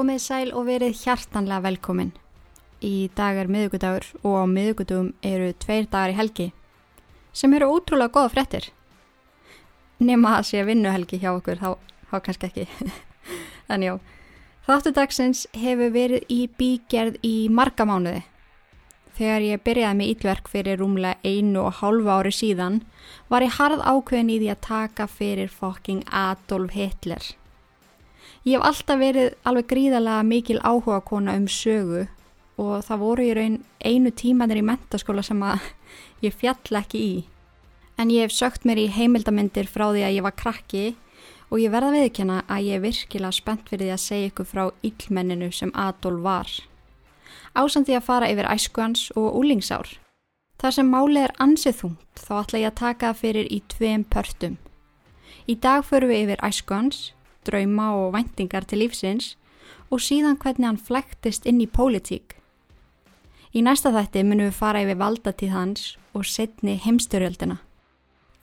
Komið sæl og verið hjartanlega velkomin. Í dag er miðugudagur og á miðugudum eru tveir dagar í helgi sem eru ótrúlega goða fréttir. Nefna að sé vinnuhelgi hjá okkur, þá, þá kannski ekki. en já, þáttu dagsins hefur verið í bígerð í marga mánuði. Þegar ég byrjaði með ítverk fyrir rúmlega einu og hálfa ári síðan var ég harð ákveðin í því að taka fyrir fokking Adolf Hitler. Ég hef alltaf verið alveg gríðarlega mikil áhuga kona um sögu og það voru í raun einu tímanir í mentaskóla sem að ég fjall ekki í. En ég hef sögt mér í heimildamindir frá því að ég var krakki og ég verða viðkjöna að ég er virkilega spennt fyrir því að segja ykkur frá yllmenninu sem Adolf var. Ásandi að fara yfir æskuans og úlingsár. Það sem máli er ansið þungt þá ætla ég að taka fyrir í tveim pörtum. Í dag förum við yfir æskuans, drauma og væntingar til lífsins og síðan hvernig hann flæktist inn í pólitík. Í næsta þætti munum við fara yfir valdatíð hans og setni heimstyrjöldina.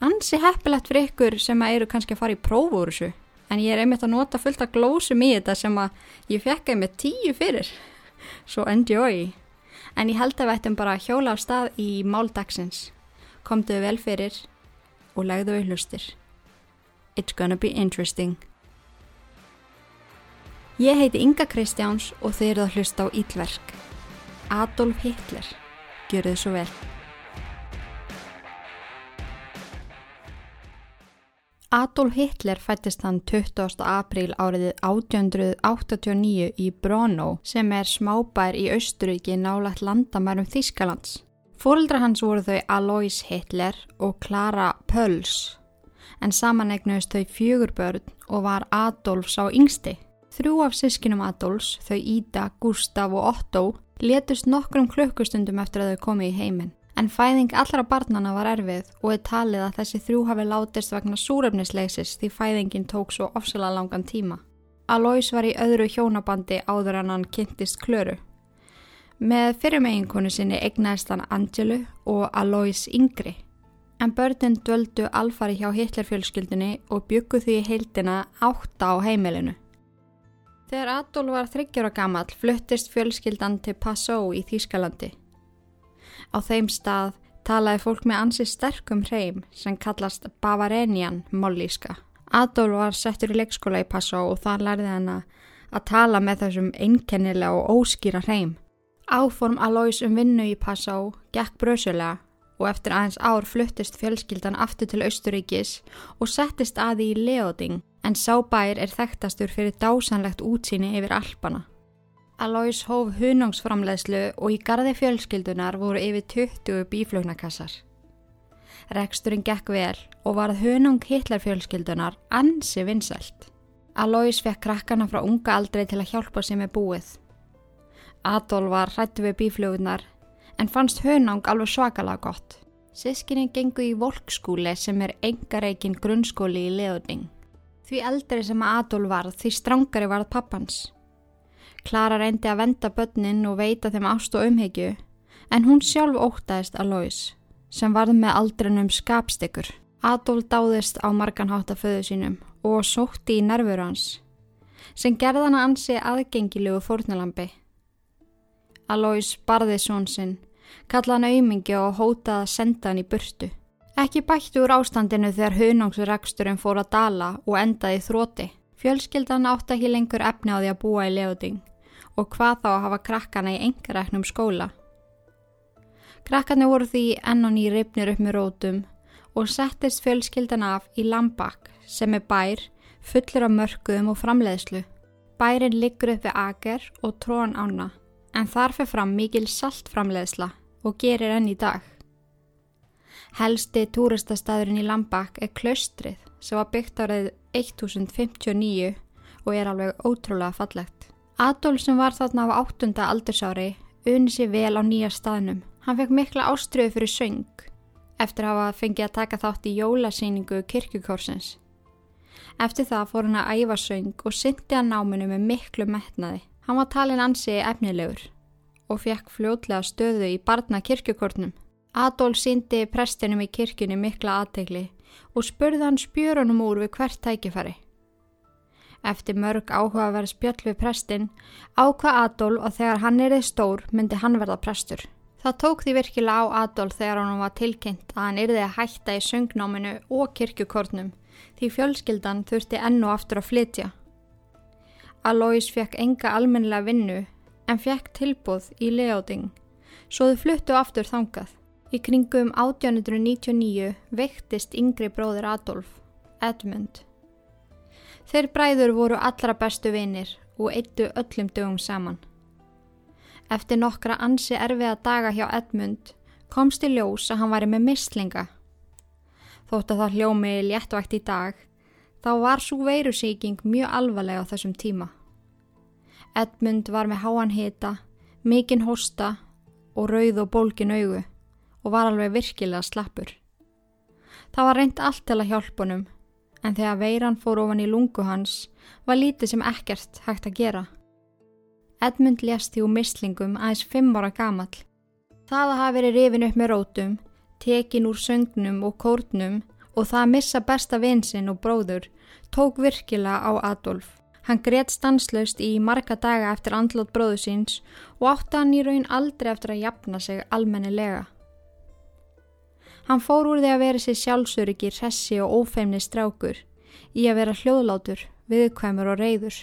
Ansi heppilegt fyrir ykkur sem að eru kannski að fara í prófu úr þessu, en ég er einmitt að nota fullt af glósum í þetta sem að ég fekk einmitt tíu fyrir. Svo enjoy! En ég held að við ættum bara að hjóla á stað í máldagsins. Komdu vel fyrir og legðu við hlustir. It's gonna be interesting. Ég heiti Inga Kristjáns og þið eruð að hlusta á Ílverk. Adolf Hitler. Gjör þið svo vel. Adolf Hitler fættist hann 20. apríl áriðið 1889 í Brno sem er smábær í Austuríki nálagt landamærum Þískalands. Fóreldra hans voru þau Alois Hitler og Clara Pöls en samanegnuðist þau fjögur börn og var Adolf sá yngsti. Þrjú af sískinum Adolfs, þau Ida, Gustaf og Otto, letust nokkrum klukkustundum eftir að þau komið í heiminn. En fæðing allra barnana var erfið og er talið að þessi þrjú hafi látist vegna súrefnisleysis því fæðingin tók svo ofsalega langan tíma. Alois var í öðru hjónabandi áður en hann kynntist klöru. Með fyrirmeginkonu sinni egnaðist hann Angelu og Alois yngri. En börnin döldu alfari hjá Hitlerfjölskyldunni og byggu því heildina átta á heimilinu. Þegar Adolf var þryggjára gammal fluttist fjölskyldan til Passau í Þýskalandi. Á þeim stað talaði fólk með ansi sterkum hreim sem kallast Bavarenian mollíska. Adolf var settur í leikskóla í Passau og þar lærði hann að tala með þessum einkennilega og óskýra hreim. Áform Alois um vinnu í Passau gekk brösulega og eftir aðeins ár fluttist fjölskyldan aftur til Austuríkis og settist aði í Leoding en sábær er þekktastur fyrir dásanlegt útsýni yfir Alpana. Alois hóf hunungsframleðslu og í gardi fjölskyldunar voru yfir 20 bíflögnakassar. Reksturinn gekk vel og varð hunung hitlarfjölskyldunar ansi vinsælt. Alois fekk krakkana frá unga aldrei til að hjálpa sem er búið. Adolf var hrættu við bíflögunar en fannst hunang alveg svakalega gott. Sískinni gengu í volkskúli sem er engareikin grunnskóli í leðning. Því eldri sem Adolf varð því strángari varð pappans. Klara reyndi að venda börnin og veita þeim ást og umhyggju en hún sjálf ótaðist að Lois sem varð með aldrinum skapstykkur. Adolf dáðist á marganhátt af föðu sínum og sótti í nervur hans sem gerðan að ansi aðgengilegu fórnalambi. Alois barði són sinn, kallaði hann auðmingi og hótaði að senda hann í burtu. Ekki bætti úr ástandinu þegar hunangsraksturinn fór að dala og endaði þróti. Fjölskyldan átti ekki lengur efni á því að búa í leðuding og hvað þá að hafa krakkana í engaræknum skóla. Krakkarnir voru því enn og ný ripnir upp með rótum og settist fjölskyldan af í Lambak sem er bær fullur af mörkuðum og framleiðslu. Bærin liggur upp við ager og trón ána en þar fyrir fram mikil saltframleiðsla og gerir enn í dag. Helsti túristastæðurinn í Lambak er klaustrið sem var byggt árið 1059 og er alveg ótrúlega fallegt. Adolf sem var þarna á áttunda aldursári unni sér vel á nýja staðnum. Hann fekk mikla ástriðu fyrir söng eftir að hafa fengið að taka þátt í jólasýningu kirkjukórsins. Eftir það fór hann að æfa söng og syndi að náminu með miklu metnaði. Hann var talin ansi efnilegur og fekk fljótlega stöðu í barna kirkjukortnum. Adolf síndi prestinum í kirkjunni mikla aðtegli og spurði hann spjörunum úr við hvert tækifæri. Eftir mörg áhugaverð spjöll við prestin ákvað Adolf og þegar hann erið stór myndi hann verða prestur. Það tók því virkilega á Adolf þegar hann var tilkynnt að hann erði að hætta í söngnáminu og kirkjukornum því fjölskyldan þurfti enn og aftur að flytja. Alois fekk enga almennilega vinnu en fekk tilbúð í lejáting svo þau fluttu aftur þangað. Í kringum 1899 veiktist yngri bróður Adolf, Edmund. Þeir bræður voru allra bestu vinir og eittu öllum dögum saman. Eftir nokkra ansi erfiða daga hjá Edmund komst í ljós að hann væri með mislinga. Þótt að það hljómi léttvægt í dag, þá var svo veirusíking mjög alvarlega á þessum tíma. Edmund var með háan hita, mikinn hosta og rauð og bólkin augu og var alveg virkilega slappur. Það var reynd allt til að hjálpa honum en þegar veiran fór ofan í lungu hans var lítið sem ekkert hægt að gera. Edmund því úr mislingum aðeins fimm ára gamal. Það að hafa verið rifin upp með rótum, tekin úr söngnum og kórnum og það að missa besta vinsinn og bróður tók virkilega á Adolf. Hann greitt stanslaust í marga daga eftir andlót bróðu síns og átti hann í raun aldrei eftir að jafna sig almennilega. Hann fór úr því að vera sér sjálfsöryggir, hessi og ófeimni strákur í að vera hljóðlátur, viðkvæmur og reyður.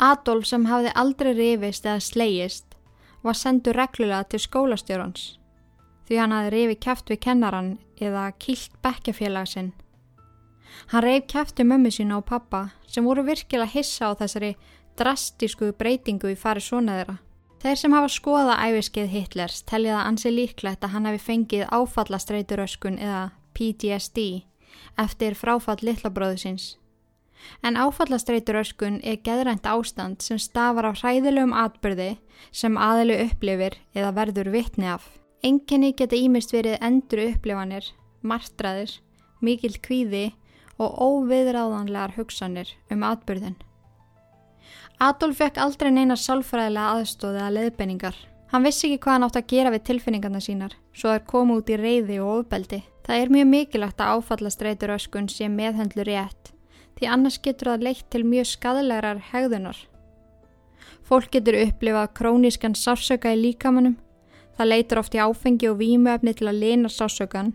Adolf sem hafði aldrei rifist eða slegist var sendur reglulega til skólastjórans því hann hafði rifið kæft við kennaran eða kilt bekkjafélagsinn. Hann reyf kæfti mömmu sína og pappa sem voru virkilega hissa á þessari drastísku breytingu í fari svona þeirra. Þeir sem hafa skoða æfiskeið Hitlers telja það ansi líklegt að hann hefði fengið áfallastreituröskun eða PTSD eftir fráfall litlabróðu síns. En áfallastreituröskun er geðrænt ástand sem stafar af hræðilegum atbyrði sem aðelu upplifir eða verður vittni af. Enginni geta ímist verið endur upplifanir, martraðir, mikill kvíði og óviðráðanlegar hugsanir um atbyrðin. Adolf fekk aldrei neina sálfræðilega aðstóði að leðbenningar. Hann vissi ekki hvað hann átt að gera við tilfinningarna sínar, svo þær komu út í reyði og ofbeldi. Það er mjög mikilvægt að áfallast reyturöskun sé meðhendlu rétt, því annars getur það leitt til mjög skadalegar hegðunar. Fólk getur upplifað krónískan sársöka í líkamannum, það leitur oft í áfengi og výmuefni til að lena sársökan,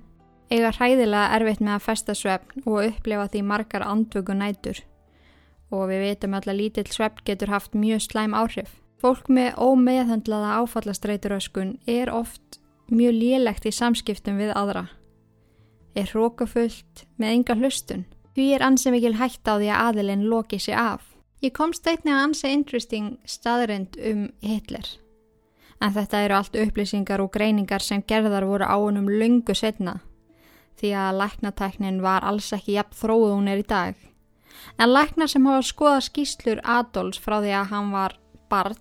eiga hræðilega erfitt með að festa svefn og upplifa því margar andvöku nætur og við veitum alltaf lítill svepp getur haft mjög slæm áhrif. Fólk með ómeðhandlaða áfallastreituröskun er oft mjög lélegt í samskiptum við aðra. Er hrókafullt með enga hlustun. Því er ansið mikil hægt á því að aðilinn loki sig af. Ég kom steitni að ansið interesting staðrind um Hitler. En þetta eru allt upplýsingar og greiningar sem gerðar voru á hennum lungu setna. Því að læknatæknin var alls ekki jafn þróð hún er í dag. En læknar sem hafa skoða skýslur Adolfs frá því að hann var barn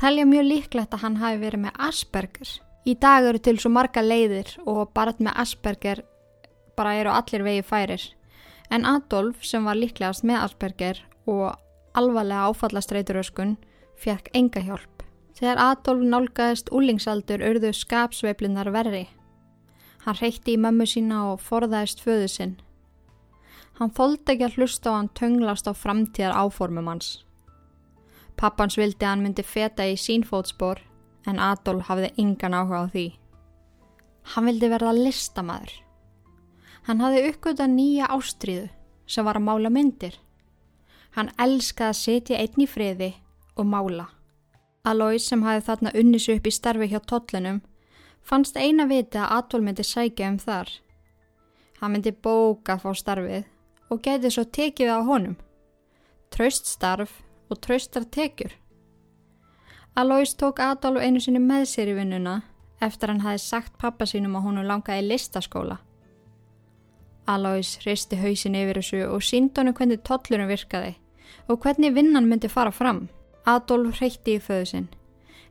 telja mjög líklegt að hann hafi verið með Asperger. Í dag eru til svo marga leiðir og barn með Asperger bara eru allir vegi færir. En Adolf sem var líklegast með Asperger og alvarlega áfallastreituröskun fekk enga hjálp. Þegar Adolf nálgæðist úlingsaldur urðu skapsveiflunar verri. Hann reykti í mömmu sína og forðaðist föðu sinn. Hann þóldi ekki að hlusta á hann tönglast á framtíðar áformum hans. Pappans vildi að hann myndi feta í sínfótspor en Adolf hafði engan áhuga á því. Hann vildi verða listamæður. Hann hafði uppgötað nýja ástríðu sem var að mála myndir. Hann elskaði að setja einn í friði og mála. Alois sem hafði þarna unnisu upp í starfi hjá tollinum fannst eina viti að Adolf myndi sækja um þar. Hann myndi bóka fá starfið og gæti svo tekið á honum. Traust starf og traustar tekjur. Alois tók Adolf einu sinni með sér í vinnuna eftir hann hafi sagt pappa sínum að hún langaði listaskóla. Alois hristi hausin yfir þessu og sínd honum hvernig tollurum virkaði og hvernig vinnan myndi fara fram. Adolf hreitti í föðu sinn.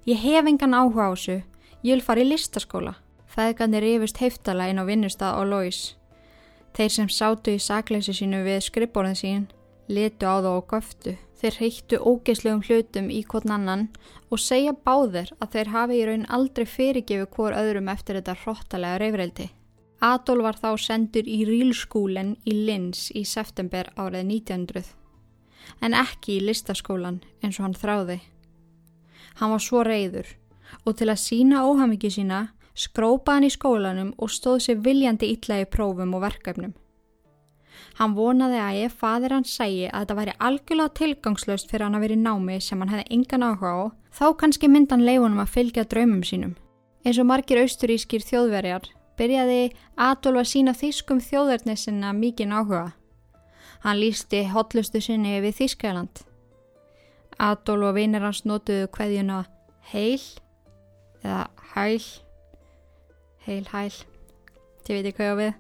Ég hef engan áhuga á þessu, ég vil fara í listaskóla. Feðgarnir rifist heiftala inn á vinnustad og Lois. Þeir sem sátu í sakleysi sínu við skrippborðin sín letu á þá og göftu. Þeir reyktu ógeðslegum hlutum í kvotn annan og segja báðir að þeir hafi í raun aldrei fyrirgefu hvor öðrum eftir þetta hróttalega reyfreildi. Adolf var þá sendur í rílskúlen í Linz í september árið 1900. en ekki í listaskólan eins og hann þráði. Hann var svo reyður og til að sína óhamiki sína skrópa hann í skólanum og stóð sér viljandi illa í prófum og verkefnum. Hann vonaði að ef fadir hann segi að þetta væri algjörlega tilgangslöst fyrir hann að vera í námi sem hann hefði engan áhuga á, þá kannski myndan leifunum að fylgja draumum sínum. Eins og margir austurískir þjóðverjar byrjaði Adolf að sína þýskum þjóðverðnisina mikinn áhuga. Hann lísti hotlustu sinni við Þýskaland. Adolf og vinnir hans notuðu hverjuna heil eða hæl, heil hæl, þið veitir hvað ég á við,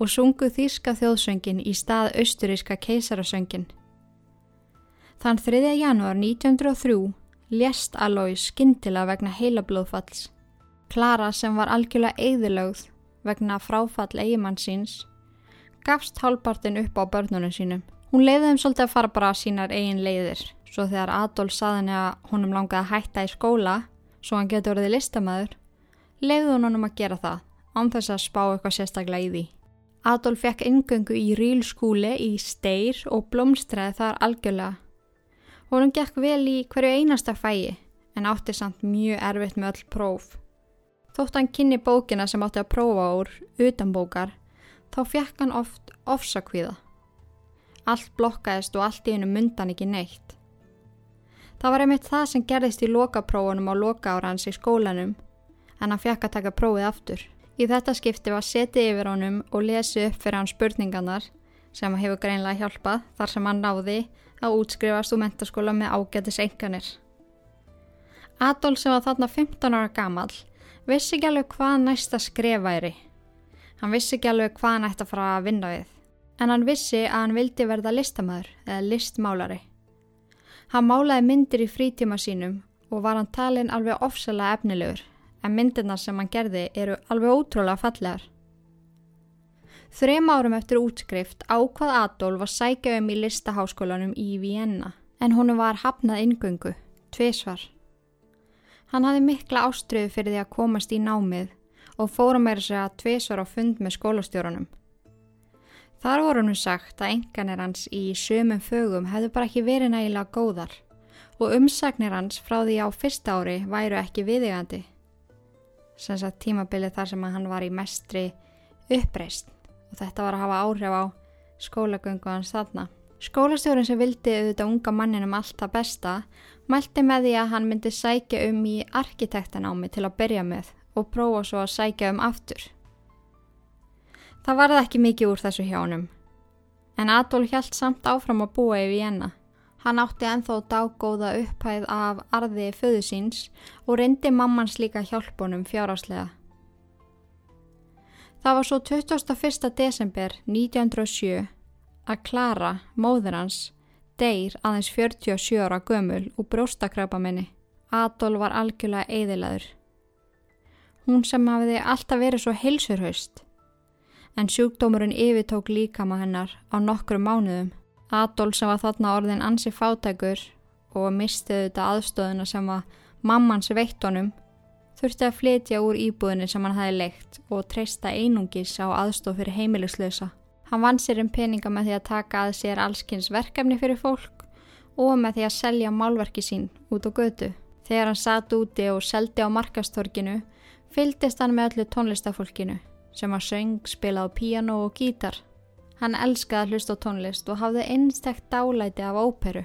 og sungu þýska þjóðsöngin í stað austuríska keisarasöngin. Þann 3. janúar 1903 lést Alois skindila vegna heilablóðfalls. Klara sem var algjörlega eigðilögð vegna fráfall eigimann síns gafst hálpartin upp á börnunum sínum. Hún leiði þeim svolítið að fara bara sínar eigin leiðir svo þegar Adolf saði henni að honum langaði að hætta í skóla svo hann getur orðið listamæður leiði hún honum að gera það án þess að spá eitthvað sérstaklega í því. Adolf fekk ingöngu í rílskúli í steir og blómstræði þar algjörlega. Honum gekk vel í hverju einasta fæi en átti samt mjög erfitt með öll próf. Þótt hann kynni bókina sem átti að prófa úr utan bókar, þá fekk hann oft ofsakvíða. Allt blokkaðist og allt í hennu mundan ekki neitt. Það var einmitt það sem gerðist í lokaprófunum á loka ára hans í skólanum, en hann fekk að taka prófið aftur. Í þetta skipti var setið yfir honum og lesið upp fyrir hann spurningarnar sem hefur greinlega hjálpað þar sem hann náði að útskrifast úr mentaskóla með ágætis enganir. Adolf sem var þarna 15 ára gammal vissi ekki alveg hvað næsta skref væri. Hann vissi ekki alveg hvað hann ætti að fara að vinna við. En hann vissi að hann vildi verða listamæður eða listmálari. Hann málaði myndir í frítíma sínum og var hann talin alveg ofsalega efnilegur en myndirna sem hann gerði eru alveg ótrúlega fallegar. Þrem árum eftir útskrift ákvað Adolf að sækja um í listaháskólanum í Vienna en honum var hafnað ingöngu, tviðsvar. Hann hafði mikla ástriðu fyrir því að komast í námið og fóra meira sig að tvísvar á fund með skólastjórunum. Þar voru hann sagt að enganir hans í sömum fögum hefðu bara ekki verið nægilega góðar og umsagnir hans frá því á fyrsta ári væru ekki viðigandi. Sanns að tímabilið þar sem hann var í mestri uppreist og þetta var að hafa áhrif á skólagöngu hans þarna. Skólastjórun sem vildi auðvitað unga manninum allt það besta mælti með því að hann myndi sækja um í arkitektanámi til að byrja með og prófa svo að sækja um aftur. Það varði ekki mikið úr þessu hjánum, en Adolf hjælt samt áfram að búa í Vienna. Hann átti enþá dágóða upphæð af arði föðu síns og reyndi mammans líka hjálpunum fjáráslega. Það var svo 21. desember 1907 að Klara, móður hans, deyr aðeins 47 ára gömul og bróstakrapa minni. Adol var algjörlega eðilaður. Hún sem hafiði alltaf verið svo heilsurhaust. En sjúkdómurinn yfirtók líkama hennar á nokkru mánuðum. Adol sem var þarna orðin ansi fátækur og mistiði þetta aðstöðuna sem var mammans veittonum þurfti að flytja úr íbúðinu sem hann hafi leikt og treysta einungis á aðstof fyrir heimilislösa. Hann vann sér um peninga með því að taka að sér allskynns verkefni fyrir fólk og með því að selja málverki sín út á götu. Þegar hann satt úti og seldi á markastorkinu fyldist hann með öllu tónlistafólkinu sem var söng, spilað á piano og gítar. Hann elskaði að hlusta á tónlist og hafði einstekt dálæti af óperu.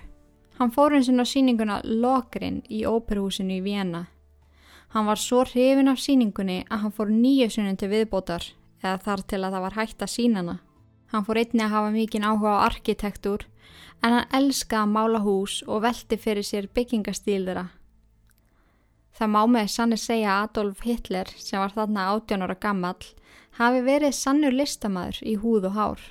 Hann fór eins og síninguna Lokrin í óperuhúsinu í Vienna. Hann var svo hrifin af síningunni að hann fór nýju sunnum til viðbótar eða þar til að það var hægt að sína hana. Hann fór einni að hafa mikinn áhuga á arkitektúr en hann elskaði að mála hús og velti fyrir sér byggingastíl þeirra. Það má með sannu segja að Adolf Hitler sem var þarna 18 ára gammal hafi verið sannur listamæður í húð og hár.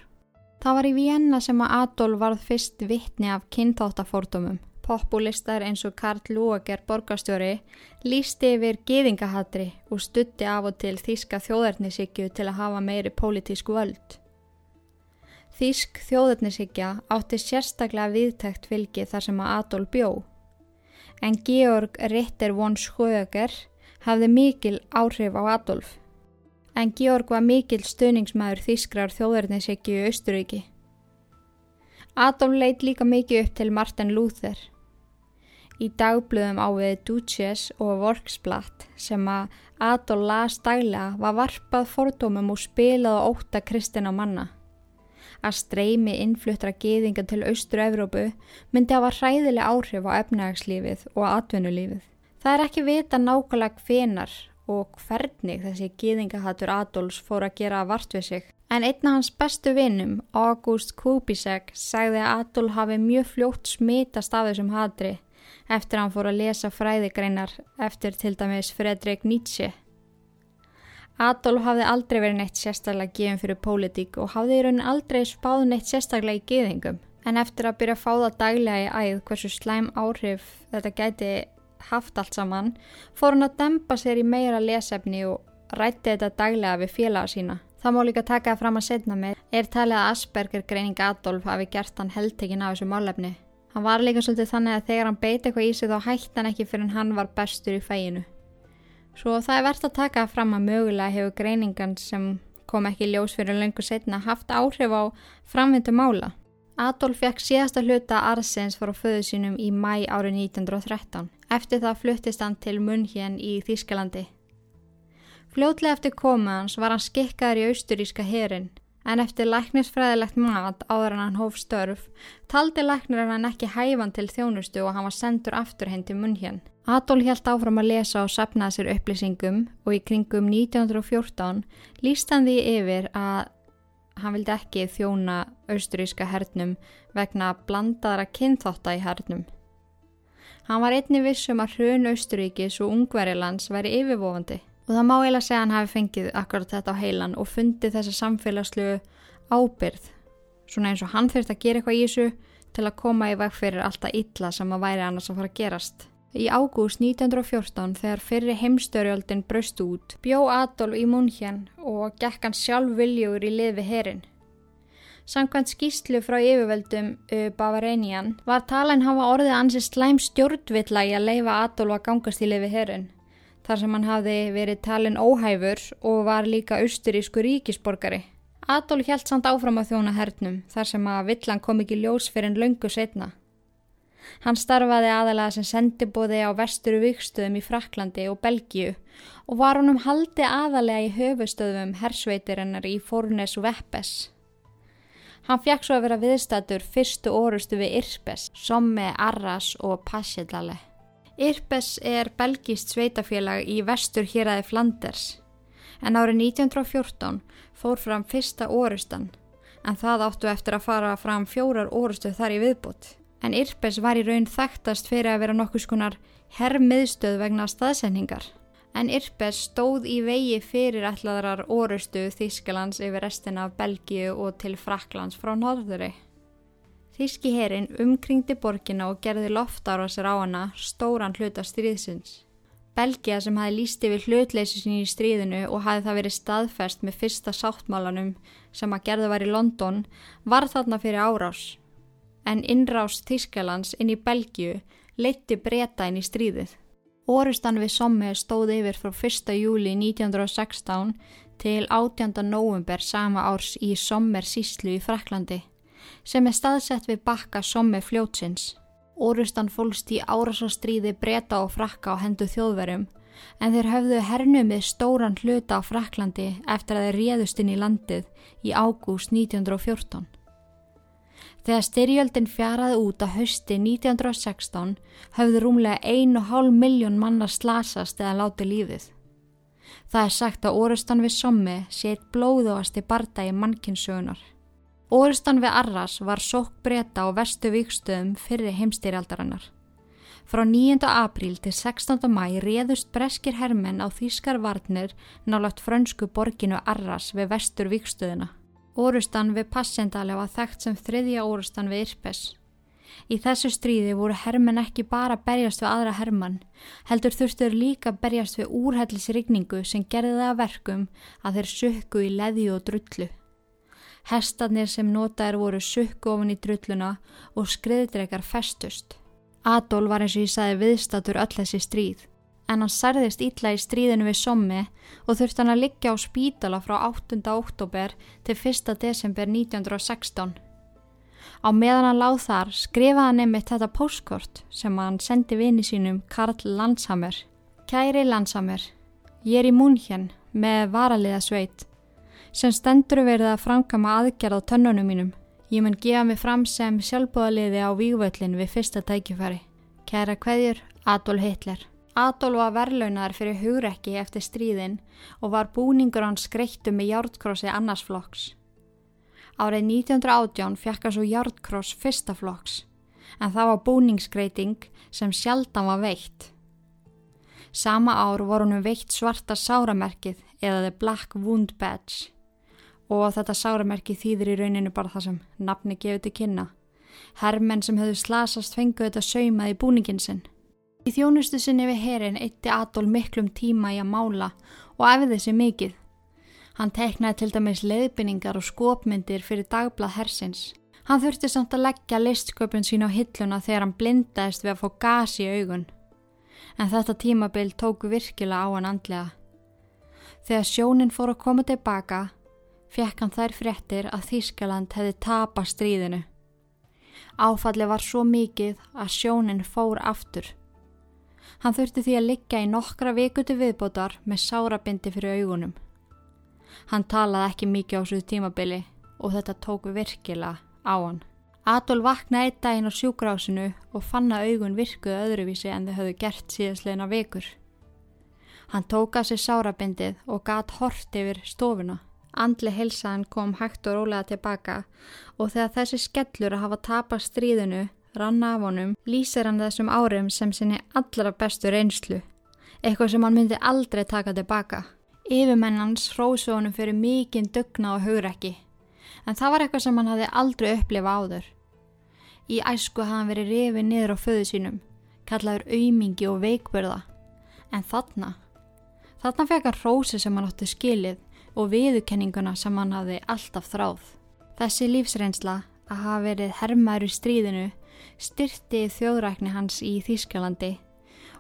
Það var í Vienna sem að Adolf varð fyrst vittni af kynþáttafórdumum. Populistar eins og Karl Lúager borgastjóri lísti yfir geðingahatri og stutti af og til þíska þjóðarnisíkju til að hafa meiri pólitísku völd. Þísk þjóðurnishyggja átti sérstaklega viðtækt fylgi þar sem að Adolf bjó. En Georg Ritter von Schöger hafði mikil áhrif á Adolf. En Georg var mikil stöningsmæður þískrar þjóðurnishyggju í Austuríki. Adolf leit líka mikið upp til Martin Luther. Í dagblöðum á við Duchess og Volksblatt sem að Adolf las daglega var varpað fordómum og spilað á óta kristina manna. Að streymi innfluttra geðinga til Austur-Európu myndi var hræðileg áhrif á efnagslífið og atvinnulífið. Það er ekki vita nákvæmlega hvenar og hvernig þessi geðingahattur Adolfs fór að gera vart við sig. En einna hans bestu vinnum, August Kubisek, sagði að Adolf hafi mjög fljótt smitast af þessum hatri eftir að hann fór að lesa fræðigreinar eftir til dæmis Fredrik Nietzsche. Adolf hafði aldrei verið neitt sérstaklega gefin fyrir pólitík og hafði í raunin aldrei spáð neitt sérstaklega í geðingum. En eftir að byrja að fá það daglega í æð hversu slæm áhrif þetta gæti haft allt saman, fór hann að dempa sér í meira lesefni og rætti þetta daglega við félaga sína. Það má líka taka það fram að setna með, er talið að Asperger greining Adolf hafi gert hann heldtekinn af þessu málefni. Hann var líka svolítið þannig að þegar hann beiti eitthvað í sig þá hætti hann ekki fyrir hann var bestur í fæinu. Svo það er verðt að taka fram að mögulega hefur greiningan sem kom ekki ljós fyrir löngu setna haft áhrif á framvindu mála. Adolf fekk síðasta hluta arsens frá föðu sínum í mæ árið 1913. Eftir það fluttist hann til munn hérn í Þýskalandi. Fljótlega eftir komaðans var hann skikkaður í austuríska herin en eftir læknisfræðilegt mat áður en hann hóf störf taldi læknir hann ekki hæfan til þjónustu og hann var sendur aftur heim til hér. Adolf held áfram að lesa og sapnaði sér upplýsingum og í kringum 1914 líst hann því yfir að hann vildi ekki þjóna austuríska hernum vegna blandaðra kynþótta í hernum. Hann var einni vissum að hrun Austuríkis og Ungverilands væri yfirvofandi og það má eiginlega segja hann hafi fengið akkurat þetta á heilan og fundið þessa samfélagslu ábyrð svona eins og hann þurft að gera eitthvað í þessu til að koma í veg fyrir alltaf illa sem að væri annars að fara að gerast. Í ágúst 1914 þegar fyrir heimstörjöldin braust út bjó Adolf í Munhjan og gekk hann sjálf viljugur í lið við herin. Samkvæmt skýslu frá yfirveldum Bavarénian var talan hafa orðið ansið slæm stjórnvilla í að leifa Adolf að gangast í lið við herin þar sem hann hafði verið talin óhæfur og var líka austurísku ríkisborgari. Adolf held samt áfram á þjóna hernum þar sem að villan kom ekki ljós fyrir en löngu setna. Hann starfaði aðalega sem sendibóði á vesturu vikstöðum í Fraklandi og Belgíu og var honum haldi aðalega í höfustöðum hersveitirinnar í Fornes og Veppes. Hann fjekk svo að vera viðstættur fyrstu orustu við Irpes, Somme, Arras og Pasjedale. Irpes er belgist sveitafélag í vestur héræði Flanders en árið 1914 fór fram fyrsta orustan en það áttu eftir að fara fram fjórar orustu þar í viðbútt. En Irpes var í raun þekktast fyrir að vera nokkus konar herrmiðstöð vegna staðsendingar. En Irpes stóð í vegi fyrir ætlaðrar orustu Þískalands yfir restina af Belgíu og til Fraklands frá norðuri. Þíski herin umkringdi borgina og gerði loftar á sér á hana stóran hluta stríðsins. Belgia sem hafi líst yfir hlutleysi sín í stríðinu og hafi það verið staðfest með fyrsta sáttmálanum sem að gerði var í London var þarna fyrir árás. En innrás Þískalands inn í Belgiu leitti breyta inn í stríðið. Orustan við Somme stóði yfir frá 1. júli 1916 til 18. november sama árs í Sommer síslu í Fraklandi sem er staðsett við bakka sommi fljótsins. Orustan fólst í árasastríði breyta og frakka á hendu þjóðverum en þeir höfðu hernumið stóran hluta á Fraklandi eftir að þeir réðust inn í landið í ágúst 1914. Þegar styrjöldin fjaraði út á hausti 1916 höfðu rúmlega 1,5 miljón manna slasast eða láti lífið. Það er sagt að orustan við sommi sé eitt blóðuasti barda í mannkinsögunar. Orustan við Arras var sók breyta á vestu vikstöðum fyrir heimstýrjaldarinnar. Frá 9. apríl til 16. mæ réðust breskir hermenn á Þískar varnir nálagt frönsku borginu Arras við vestur vikstöðina. Orustan við Passendale var þekkt sem þriðja orustan við Irpes. Í þessu stríði voru hermenn ekki bara berjast við aðra hermann, heldur þurftur líka berjast við úrhellisrigningu sem gerði það að verkum að þeir sökku í leði og drullu. Hestarnir sem notaðir voru sukku ofan í drulluna og skriðdrekar festust. Adolf var eins og ég sagði viðstatur öll þessi stríð, en hann særðist ítla í stríðinu við sommi og þurfti hann að liggja á spítala frá 8. oktober til 1. desember 1916. Á meðan hann láð þar skrifaði hann einmitt þetta postkort sem hann sendi vini sínum Karl Landshammer. Kæri Landshammer, ég er í Múnhjörn með varaliða sveit sem stendur verið að framkama aðgerð á tönnunum mínum. Ég mun gefa mig fram sem sjálfbúðaliði á vývöllin við fyrsta tækifæri. Kæra hverjur, Adolf Hitler. Adolf var verlaunar fyrir hugrekki eftir stríðin og var búningur hans skreittu með hjártkrossi annarsflokks. Árið 1918 fekk hann svo Járnkross fyrsta flokks en það var búningsgreiting sem sjaldan var veitt. Sama ár voru hann veitt svarta sáramerkið eða The Black Wound Badge og þetta sáramerkið þýðir í rauninu bara það sem nafni gefið til kynna. Herrmenn sem höfðu slasast fenguð þetta saumað í búningin sinn. Í þjónustu sinni við herin eitti Adolf miklum tíma í að mála og efið þessi mikið. Hann teiknaði til dæmis leiðbynningar og skopmyndir fyrir dagblad hersins. Hann þurfti samt að leggja listsköpun sín á hilluna þegar hann blindaðist við að fá gas í augun. En þetta tímabild tóku virkilega á hann andlega. Þegar sjónin fór að koma tilbaka, fekk hann þær fréttir að Þískaland hefði tapast stríðinu. Áfalli var svo mikið að sjónin fór aftur. Hann þurfti því að liggja í nokkra vikutu viðbótar með sárabindi fyrir augunum. Hann talaði ekki mikið á þessu tímabili og þetta tóku virkilega á hann. Adolf vaknaði eitt daginn á sjúkrásinu og fann að augun virkuði öðruvísi en þau höfðu gert síðastleina vekur. Hann tóka sér sárabindið og gat hort yfir stofuna. Andli helsaðan kom hægt og rólega tilbaka og þegar þessi skellur að hafa tapast stríðinu ranna af honum lýsir hann þessum árum sem sinni allra bestu reynslu. Eitthvað sem hann myndi aldrei taka tilbaka. Yfirmennans hrósu honum fyrir mikinn dugna og hugrekki, en það var eitthvað sem hann hafði aldrei upplifað áður. Í æsku hafði hann verið rifið niður á föðu sínum, kallaður aumingi og veikburða, en þarna, þarna fekk hann hrósi sem hann átti skilið og viðukenninguna sem hann hafði alltaf þráð. Þessi lífsreynsla að hafa verið hermaður í stríðinu styrti þjóðrækni hans í Þýskalandi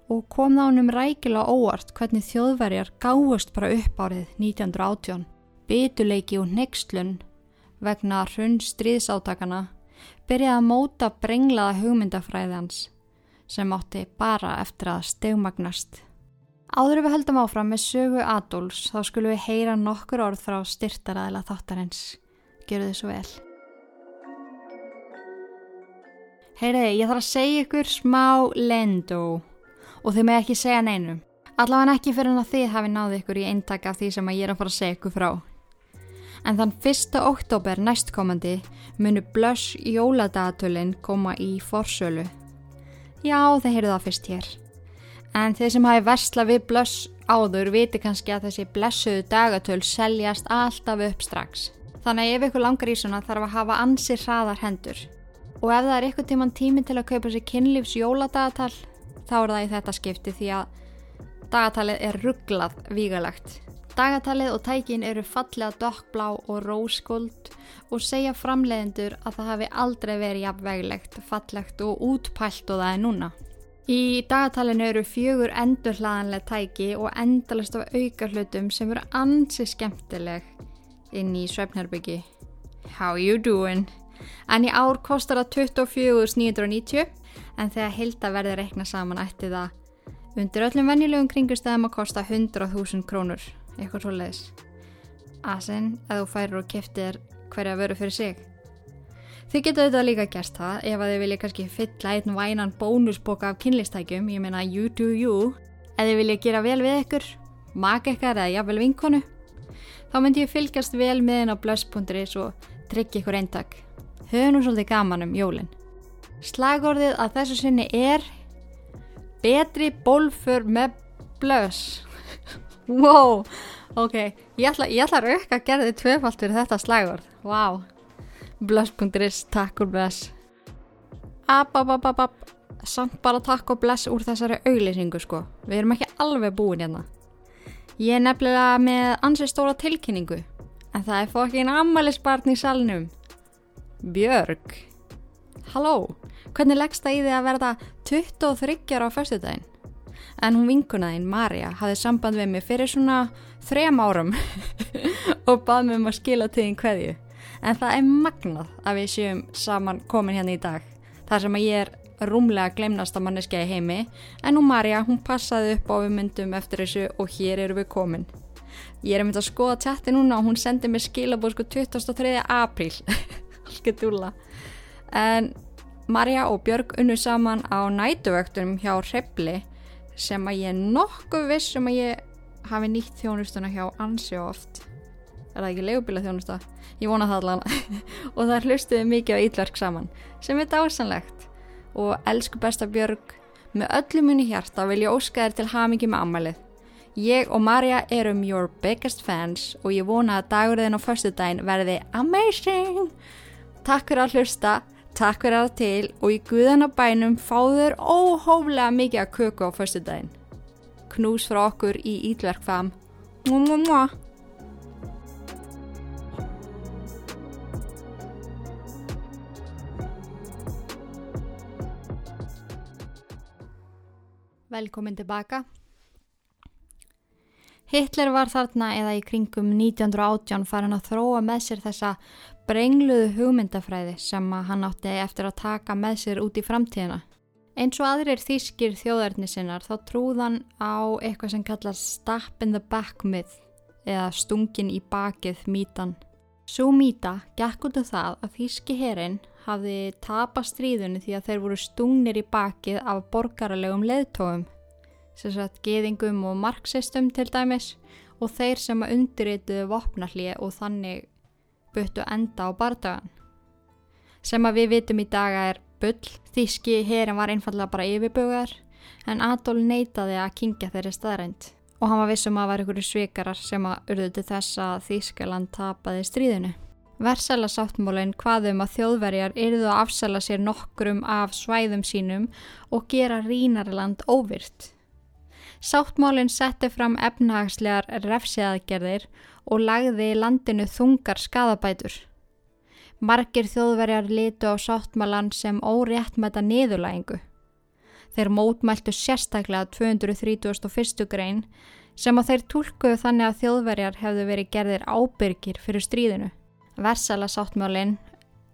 og kom þá hennum rækilega óvart hvernig þjóðverjar gáðust bara upp árið 1918. Bytuleiki og nextlun vegna hrunn stríðsátakana byrjaði að móta brenglaða hugmyndafræðans sem átti bara eftir að stegmagnast. Áður við höldum áfram með sögu Adolfs þá skulum við heyra nokkur orð frá styrtaræðila þáttarins. Gjör þið svo vel. Heyriði, ég þarf að segja ykkur smá lendó og þið með ekki segja neinum. Allavega ekki fyrir en að þið hafi náði ykkur í eintaka af því sem ég er að fara að segja ykkur frá. En þann 1. oktober næstkomandi munu Blush jóladagatölinn koma í forsölu. Já, þeir heyrðu það fyrst hér. En þeir sem hafi versla við Blush áður viti kannski að þessi blessuðu dagatöl seljast alltaf upp strax. Þannig að ef ykkur langar í svona þarf að hafa ansir hraðar hendur. Og ef það er ykkur tíman tími til að kaupa sér kynlífs jóladagatal þá er það í þetta skipti því að dagatalið er rugglað vígalagt. Dagatalið og tækin eru fallega dokkblá og róskuld og segja framleiðendur að það hafi aldrei verið jafnveglegt, fallegt og útpælt og það er núna. Í dagatalinu eru fjögur endurhlaðanlega tæki og endalast af auka hlutum sem eru ansi skemmtileg inn í Svefnherbyggi. How you doing? En í ár kostar það 24.990 en þegar hilda verður rekna saman ætti það undir öllum venjulegum kringustæðum að kosta 100.000 krónur, eitthvað svo leiðis. Asen, að þú færir og keftir hverja veru fyrir sig. Þið getur auðvitað líka gert það ef að þið vilja kannski fylla einn vænan bónusboka af kynlistækjum, ég meina you do you, eða þið vilja gera vel við ykkur, maka ykkar eða jafnvel vinkonu, þá myndi ég fylgjast vel með henn á blöss.is og tryggja ykkur eintak. Höfum nú svolítið gaman um jólinn. Slagorðið að þessu sinni er betri bólfur með blöss. wow, ok, ég ætla, ég ætla að auka að gera þið tvefalt fyrir þetta slagorð. Wow, blöss.is, takk og app, app, samt bara takk og bless úr þessari auglýsingu sko. Við erum ekki alveg búin hérna. Ég er nefnilega með ansið stóra tilkynningu, en það er fokkin ammælisbarn í salnum. Björg. Halló, hvernig leggst það í því að verða 23 ára á fyrstudaginn? En hún vinkunaðinn, Marja, hafði samband við mig fyrir svona þrem árum og bað mér um að skila til þín hverju. En það er magnað að við séum saman komin hérna í dag. Það sem að ég er rúmlega glemnasta manneskja í heimi. En nú Marja, hún passaði upp á við myndum eftir þessu og hér eru við komin. Ég er að mynda að skoða tjatti núna og hún sendi mér skilabóð sko 23. apríl. Allt dúla. En Marja og Björg unnu saman á nætuvöktunum hjá Hrepli sem að ég nokkuð viss um að ég hafi nýtt þjónustuna hjá ansi oft. Er það ekki legubíla þjónusta ég vona það allavega. Og það hlustuði mikið á ítverk saman sem er dásanlegt og elsku besta Björg með öllu muni hjarta vil ég óska þér til hamingi með ammælið ég og Marja erum your biggest fans og ég vona að dagurðin á förstu daginn verði amazing takk fyrir að hlusta takk fyrir að til og í guðanabænum fáður óhóflega mikið að köku á förstu daginn knús frá okkur í Ídverkfam. Mua mua mua. Velkomin tilbaka. Hitler var þarna eða í kringum 1918 farin að þróa með sér þessa brengluðu hugmyndafræði sem hann átti eftir að taka með sér út í framtíðina. Eins og aðrir þýskir þjóðarni sinnar þá trúðan á eitthvað sem kallast stap in the back myth eða stungin í bakið mítan. Svo mýta gekk út af það að þýski herin hafði tapast stríðunni því að þeir voru stungnir í bakið af borgaralegum leðtóum, sem sagt geðingum og marxistum til dæmis og þeir sem að undirrituðu vopnallið og þannig byttu enda á bardagan. Sem að við vitum í daga er bull, þíski herin var einfallega bara yfirbögar en Adolf neytaði að kingja þeirri staðrænt og hann var vissum að það var einhverju svikarar sem að urðu til þess að Þískaland tapaði stríðinu. Versala sáttmólinn hvaðum að þjóðverjar yrðu að afsala sér nokkrum af svæðum sínum og gera Rínarland óvirt. Sáttmólinn setti fram efnahagslegar refsiðaðgerðir og lagði landinu þungar skadabætur. Margir þjóðverjar litu á sáttmálan sem óréttmæta niðurlægingu. Þeir mótmæltu sérstaklega 231. grein sem að þeir tólkuðu þannig að þjóðverjar hefðu verið gerðir ábyrgir fyrir stríðinu. Versala sáttmálinn,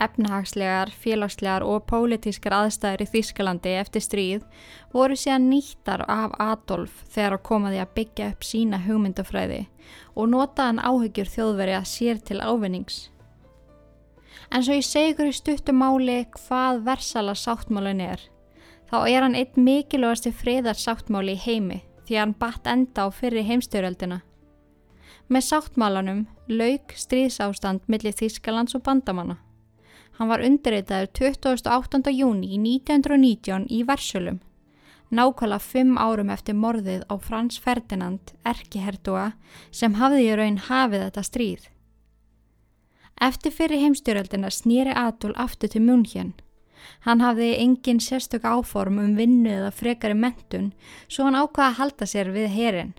efnahagslegar, félagslegar og pólitískar aðstæðir í Þýskalandi eftir stríð voru síðan nýttar af Adolf þegar að komaði að byggja upp sína hugmyndafræði og notaðan áhyggjur þjóðverja sér til ávinnings. En svo ég segi ykkur í stuttumáli hvað versala sáttmálun er. Þá er hann einn mikilvægasti friðarsáttmáli í heimi því hann batt enda á fyrri heimstjóröldina. Með sáttmálanum lauk stríðsástand millir Þískalands og bandamanna. Hann var undirreitaður 28. júni 1919 í Versölum. Nákvæmlega fimm árum eftir morðið á Frans Ferdinand, erkihertuga, sem hafði í raun hafið þetta stríð. Eftir fyrir heimstyröldina snýri Adol aftur til München. Hann hafði engin sérstök áform um vinnu eða frekari mentun svo hann ákvaða að halda sér við herin.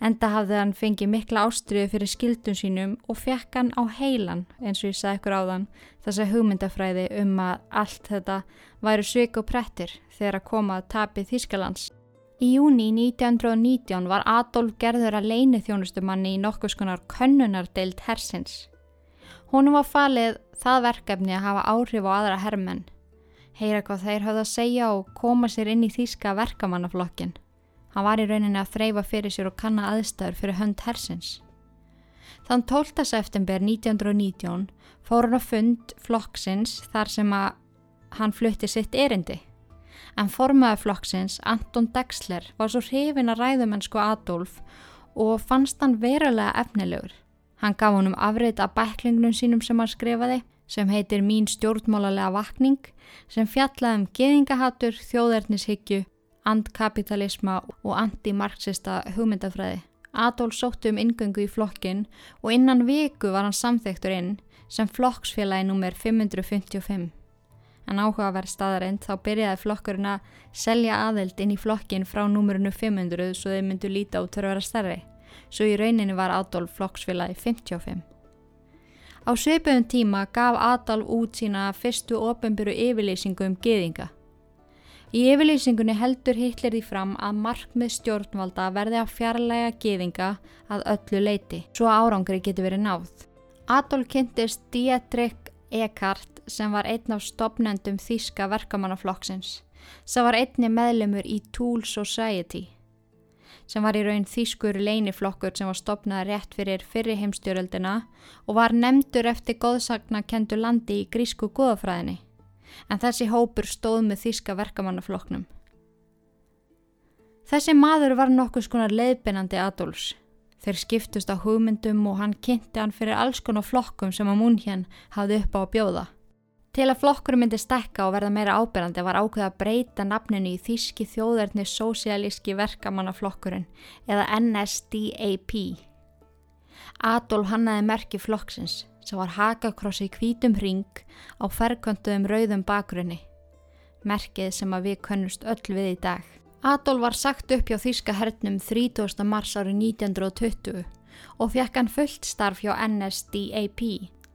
Enda hafði hann fengið mikla ástriðu fyrir skildun sínum og fekk hann á heilan eins og ég sagði ykkur á þann þess að hugmyndafræði um að allt þetta væru sveik og prettir þegar að koma að tapið Þískalands. Í júni 1919 var Adolf gerður að leini þjónustumanni í nokkus konar könnunardeild hersins. Húnum var falið það verkefni að hafa áhrif á aðra herrmenn, heyra hvað þeir höfðu að segja og koma sér inn í þýska verkamannaflokkin. Hann var í rauninni að þreyfa fyrir sér og kanna aðstæður fyrir hönd hersins. Þann 12. september 1919 fór hann á fund flokksins þar sem að hann flutti sitt erindi. En formaður flokksins, Anton Dexler, var svo hrifin að ræðumennsku Adolf og fannst hann verulega efnilegur. Hann gaf honum afrið af bæklingnum sínum sem hann skrifaði sem heitir Mín stjórnmálarlega vakning sem fjallaði um geðingahattur, þjóðernishyggju, andkapitalisma og antimarxista hugmyndafræði. Adolf sóttu um ingöngu í flokkin og innan viku var hann samþektur inn sem flokksfélagi nr. 555. En áhugaverð staðarind þá byrjaði flokkurinn að selja aðeld inn í flokkin frá númurinu 500 svo þeir myndu líta út til að vera stærri svo í rauninni var Adolf flokksfélagi 55. Á sveipuðum tíma gaf Adolf út sína fyrstu ofenbyrju yfirlýsingu um geðinga. Í yfirlýsingunni heldur Hitler því fram að markmið stjórnvalda verði að fjarlæga geðinga að öllu leiti, svo árangri getur verið náð. Adolf kynntist Dietrich Eckart sem var einn af stopnendum þýska verkamannaflokksins sem var einni meðlemur í Tool Society sem var í raun þýskur leiniflokkur sem var stopnað rétt fyrir fyrri heimstjóröldina og var nefndur eftir góðsagna kendu landi í grísku góðafræðinni, en þessi hópur stóð með þýska verkamannaflokknum. Þessi maður var nokkuð skonar leiðbeinandi Adolfs. Þeir skiptust á hugmyndum og hann kynnti hann fyrir alls konar flokkum sem að mún hér hafði upp á að bjóða. Til að flokkur myndi stekka og verða meira ábyrgandi var ákveð að breyta nafninu í Þíski þjóðverðni Sósialíski verkamannaflokkurinn eða NSDAP. Adolf hannaði merki flokksins sem var hakakrossi í kvítum ring á ferkvönduðum rauðum bakgrunni. Merkið sem að við könnust öll við í dag. Adolf var sagt upp hjá Þíska hernum 30. mars árið 1920 og fekk hann fullt starf hjá NSDAP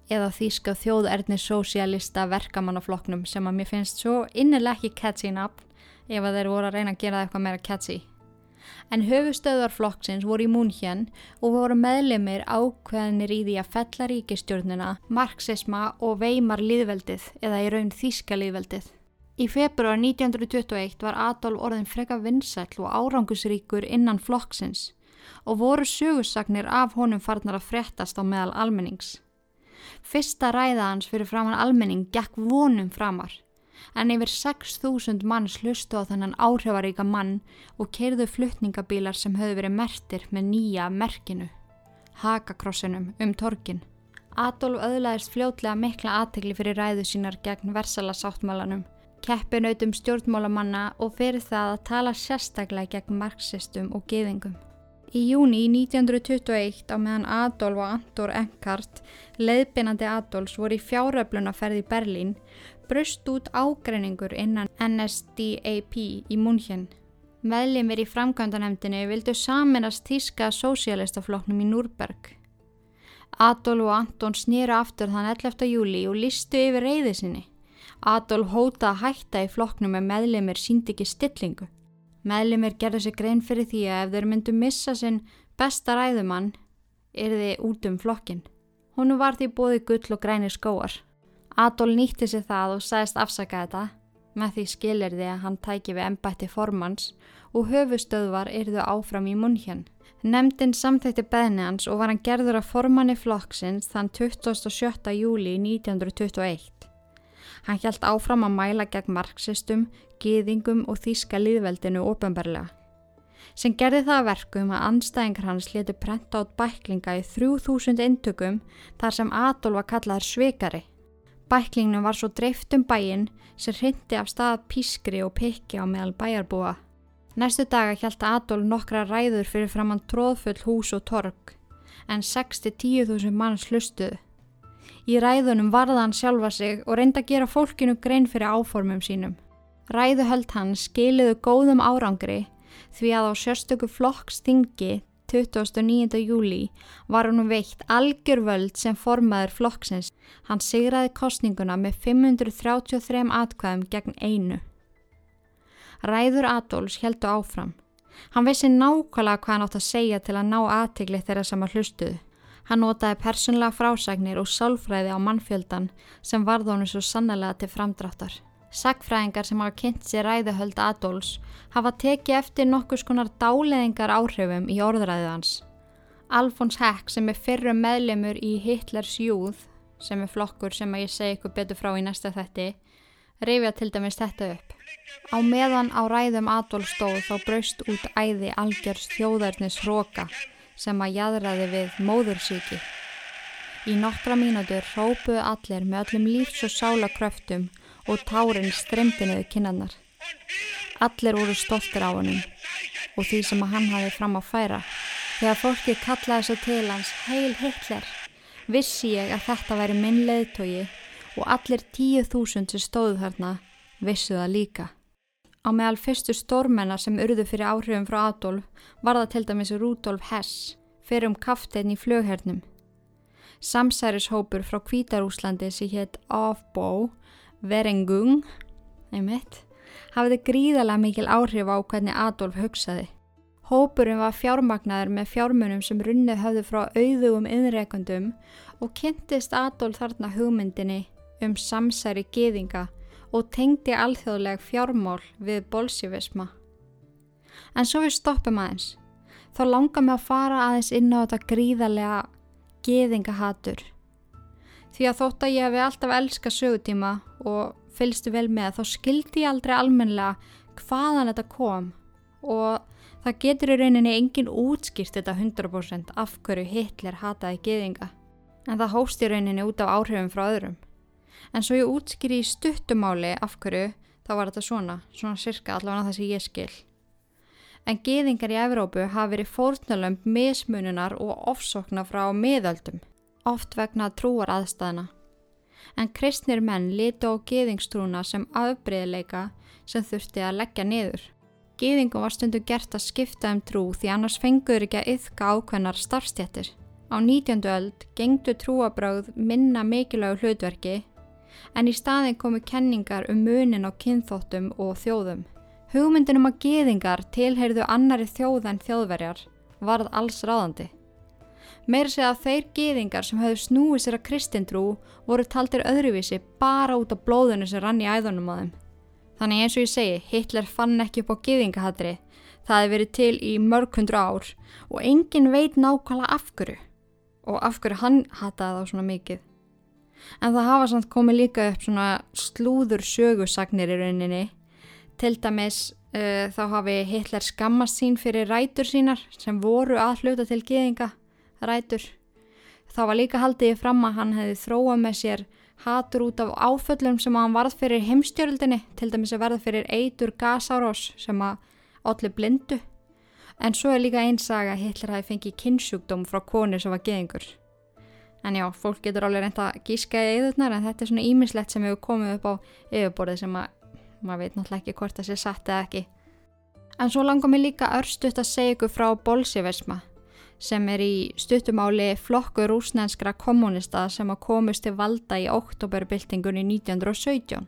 eða þýska þjóðerni sósialista verkamannafloknum sem að mér finnst svo innileg ekki catchy nafn ef að þeir voru að reyna að gera eitthvað meira catchy. En höfustöðarflokksins voru í múnhjön og voru meðlemið ákveðinir í því að fella ríkistjórnina, marxisma og veimar líðveldið eða í raun þýska líðveldið. Í februar 1921 var Adolf orðin freka vinsæll og árangusríkur innan flokksins og voru sögursagnir af honum farnar að frettast á meðal almennings. Fyrsta ræða hans fyrir framann almenning gekk vonum framar en yfir 6.000 manns hlustu á þannan áhrifaríka mann og keirðu fluttningabílar sem höfðu verið mertir með nýja merkinu, hakakrossinum um torkin. Adolf öðlaðist fljótlega mikla aðtegli fyrir ræðu sínar gegn versala sáttmálanum, keppinautum stjórnmálamanna og fyrir það að tala sérstaklega gegn marxistum og geðingum. Í júni 1921 á meðan Adolf og Antor Enkart, leiðbeinandi Adolfs, voru í fjáröflunaferð í Berlín, brust út ágreiningur innan NSDAP í München. Meðlimir í framkvæmdanemdini vildu saminast þíska sósialistafloknum í Núrberg. Adolf og Anton snýra aftur þann 11. júli og listu yfir reyði sinni. Adolf hóta að hætta í floknum með meðlimir sínd ekki stillingu. Meðlimir gerðu sig grein fyrir því að ef þeir myndu missa sinn besta ræðumann er þið út um flokkin. Húnu var því bóði gull og grænir skóar. Adol nýtti sér það og sæðist afsaka þetta með því skilir því að hann tæki við ennbætti formans og höfustöðvar yrðu áfram í munn Nemndin samþekti beðni hans og var hann gerður að formanni flokksins þann 27. júli 1921. Hann hjælt áfram að mæla gegn marxistum, giðingum og þýska liðveldinu ofinbarlega. Sem gerði það verkum að anstæðingar hans letu prenta át bæklinga í 3000 intökum þar sem Adolf var kallaður sveikari. Bæklingnum var svo dreift um bæin sem hrindi af stað pískri og pekki á meðal bæjarbúa. Næstu daga hjælt Adolf nokkra ræður fyrir framann tróðfull hús og torg en 6-10.000 manns hlustuðu. Í ræðunum varða hann sjálfa sig og reynda að gera fólkinu grein fyrir áformum sínum. Ræðuhöld hann skiliðu góðum árangri því að á sérstöku flokkstingi 29. júli var hann veikt algjör völd sem formaður flokksins. Hann sigraði kostninguna með 533 atkvæðum gegn einu. Ræður Adolfs heldu áfram. Hann vissi nákvæmlega hvað hann átt að segja til að ná aðtegli þeirra sem að hlustuðu. Hann notaði persónlega frásagnir og sálfræði á mannfjöldan sem varð honum svo sannlega til framdráttar. Sagfræðingar sem hafa kynnt sér ræðuhöld Adolfs hafa tekið eftir nokkus konar dáleðingar áhrifum í orðræðu hans. Alfons Heck sem er fyrrum meðlemur í Hitlers Júð, sem er flokkur sem að ég segi ykkur betur frá í næsta þetti, reyfja til dæmis þetta upp. Á meðan á ræðum Adolf stóð þá braust út æði algjörst þjóðarnis hróka sem að jæðraði við móðursíki. Í nokkra mínútur rópuðu allir með öllum lífs og sálakröftum og tárin stremdinuðu kinnarnar. Allir voru stoltir á hannum og því sem að hann hafi fram að færa. Þegar fólki kallaði svo til hans heil Hitler, vissi ég að þetta væri minn leðtogi og allir tíu þúsund sem stóðu þarna vissu það líka. Á meðal fyrstu stórmennar sem urðu fyrir áhrifum frá Adolf var það til dæmis Rudolf Hess, fyrir um kafteinn í flöghernum. Samsærishópur frá Kvítarúslandi sem hétt Afbó, Verengung, einmitt, hafiði gríðalega mikil áhrif á hvernig Adolf hugsaði. Hópurinn var fjármagnaður með fjármunum sem runnið höfðu frá auðugum innreikundum og kynntist Adolf þarna hugmyndinni um samsæri geðinga og tengdi alþjóðleg fjármál við bolsífisma. En svo við stoppum aðeins. Þá langar mig að fara aðeins inn á þetta gríðarlega geðingahatur. Því að þótt að ég hefði alltaf elska sögutíma og fylgstu vel með þá skildi ég aldrei almenlega hvaðan þetta kom og Það getur í rauninni engin útskýrt þetta 100% af hverju Hitler hataði geðinga, en það hóst í rauninni út af áhrifum frá öðrum. En svo ég útskýri í stuttumáli af hverju, þá var þetta svona, svona sirka allavega það sem ég skil. En geðingar í Evrópu hafi verið fórnalömp mismununar og ofsokna frá miðöldum, oft vegna trúar aðstæðina. En kristnir menn liti á geðingstrúna sem afbreyðleika sem þurfti að leggja niður. Gýðingum var stundu gert að skipta um trú því annars fengur ekki að yfka ákveðnar starfstjættir. Á 19. öld gengdu trúabröð minna mikilvægu hlutverki en í staðin komu kenningar um munin á kynþóttum og þjóðum. Hugmyndin um að gýðingar tilheyrðu annari þjóð en þjóðverjar varð alls ráðandi. Meira segja að þeir gýðingar sem höfðu snúið sér að kristintrú voru taldir öðruvísi bara út af blóðinu sem rann í æðunum á þeim. Þannig eins og ég segi, Hitler fann ekki upp á giðingahatri. Það hefði verið til í mörg hundru ár og engin veit nákvæmlega af hverju og af hverju hann hataði þá svona mikið. En það hafa samt komið líka upp svona slúður sögusagnir í rauninni. Til dæmis uh, þá hafi Hitler skammast sín fyrir rætur sínar sem voru að hluta til giðinga rætur. Það var líka haldið fram að hann hefði þróað með sér hatur út af áföllum sem hann varð fyrir heimstjörildinni, til dæmis að verða fyrir eitur gasárós sem að allir blindu. En svo er líka einsaga að Hitler hafi fengið kynnsjúkdóm frá koni sem var geðingur. En já, fólk getur alveg reynda að gíska í eðurnar en þetta er svona ímislegt sem hefur komið upp á yfirborðið sem að maður veit náttúrulega ekki hvort það sé satt eða ekki. En svo langar mér líka örstuðt að segja ykkur frá bolsiversma sem er í stuttumáli flokkur rúsnenskra kommunista sem að komist til valda í oktoberbyltingunni 1917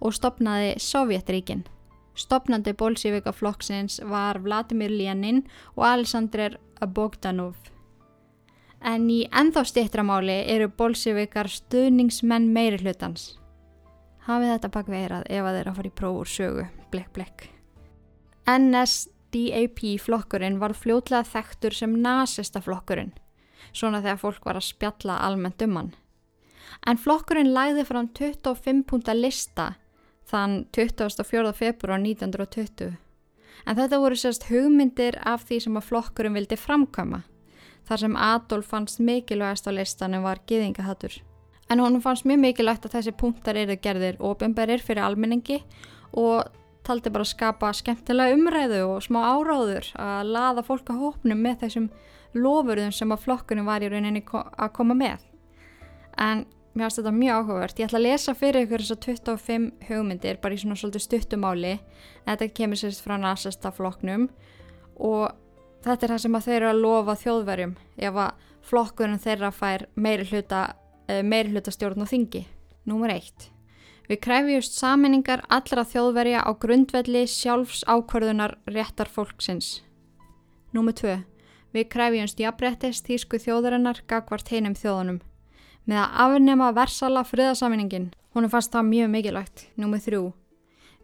og stopnaði Sovjetríkin. Stopnandi bólsífika flokksins var Vladimir Lenin og Alexander Bogdanov. En í enþá stittramáli eru bólsífikar stuðningsmenn meiri hlutans. Hafið þetta bak veirað ef að þeirra fór í prófur sögu, blekk blekk. NS DAP flokkurinn var fljótlega þekktur sem nazista flokkurinn, svona þegar fólk var að spjalla almennt um hann. En flokkurinn læði fram 25 púnta lista þann 24. februar 1920. En þetta voru sérst hugmyndir af því sem að flokkurinn vildi framkama, þar sem Adolf fannst mikilvægast á listanum var giðingahattur. En honum fannst mjög mikilvægt að þessi punktar eru gerðir ofinberir fyrir almenningi og taldi bara að skapa skemmtilega umræðu og smá áráður að laða fólk að hópnum með þessum lofurðum sem að flokkunum var í rauninni að koma með. En mér finnst þetta mjög áhugavert. Ég ætla að lesa fyrir ykkur þessar 25 hugmyndir bara í svona svolítið stuttumáli. Þetta kemur sérst frá nasesta flokknum og þetta er það sem að þeir eru að lofa þjóðverjum ef að flokkunum þeirra fær meiri hluta, eh, meiri hluta stjórn og þingi. Númer eitt. Við kræfjust saminningar allra þjóðverja á grundvelli sjálfs ákvörðunar réttar fólksins. Númið 2. Við kræfjumst jafnréttist þýsku þjóðarinnar gagvart heinum þjóðunum. Með að afnema versala friðasaminingin. Hún er fast það mjög mikilvægt. Númið 3.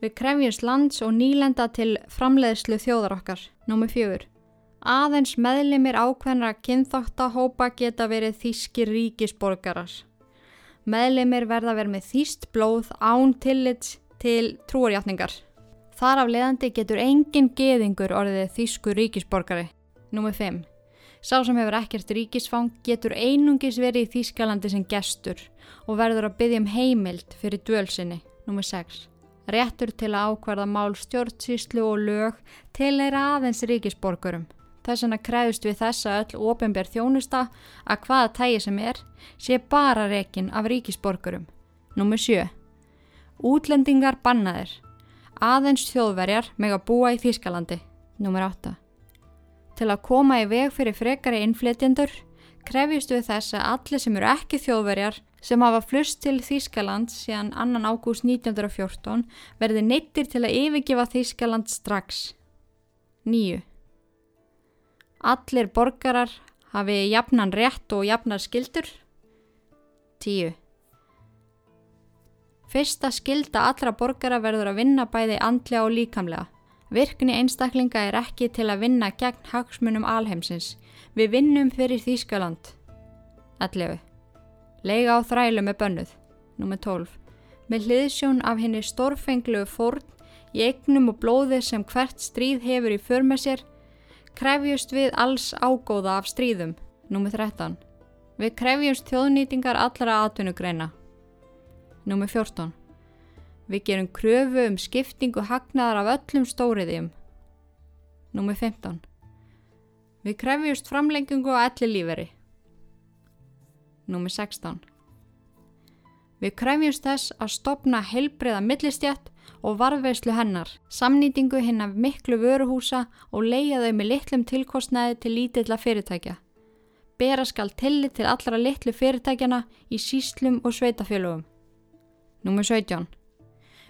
Við kræfjumst lands og nýlenda til framleiðslu þjóðar okkar. Númið 4. Aðeins meðlimir ákveðnra kynþáttahópa geta verið þýskir ríkisborgarar. Meðleimir verða að vera með þýst blóð án tillits til trúarjáttningar. Þar af leðandi getur engin geðingur orðið þýsku ríkisborgari. Númið 5. Sá sem hefur ekkert ríkisfang getur einungis verið í Þýskalandi sem gestur og verður að byggja um heimild fyrir dvölsinni. Númið 6. Réttur til að ákvarða mál stjórnsýslu og lög til þeirra aðeins ríkisborgurum. Þess vegna kræðust við þessa öll ofinbér þjónusta að hvaða tægi sem er sé bara rekin af ríkisborgurum. Númið 7. Útlendingar bannaðir. Aðeins þjóðverjar meg að búa í Þýskalandi. Númið 8. Til að koma í veg fyrir frekari innflytjendur krefjust við þess að allir sem eru ekki þjóðverjar sem hafa flust til Þýskaland síðan 2. ágúst 1914 verði neittir til að yfirgefa Þýskaland strax. 9. Allir borgarar hafi jafnan rétt og jafnar skildur. 10. Fyrsta skilda allra borgara verður að vinna bæði andlega og líkamlega. Virkni einstaklinga er ekki til að vinna gegn hagsmunum alheimsins. Við vinnum fyrir Þýskaland. 11. Lega á þrælu með bönnuð. Númer 12. Með hliðsjón af henni stórfenglu fórn í eignum og blóði sem hvert stríð hefur í för með sér, krefjust við alls ágóða af stríðum. Númer 13. Við krefjumst þjóðnýtingar allra atvinnugreina. Númer 14. Við gerum kröfu um skiptingu hagnaðar af öllum stóriðjum. Númer 15. Við krefjumst framlengingu á elli líferi. Númer 16. Við krefjumst þess að stopna heilbreiða millistjætt og varveislu hennar, samnýtingu hinn af miklu vöruhúsa og leia þau með litlum tilkostnaði til lítilla fyrirtækja. Bera skal tillit til allra litlu fyrirtækjana í síslum og sveitafélögum. Númer 17.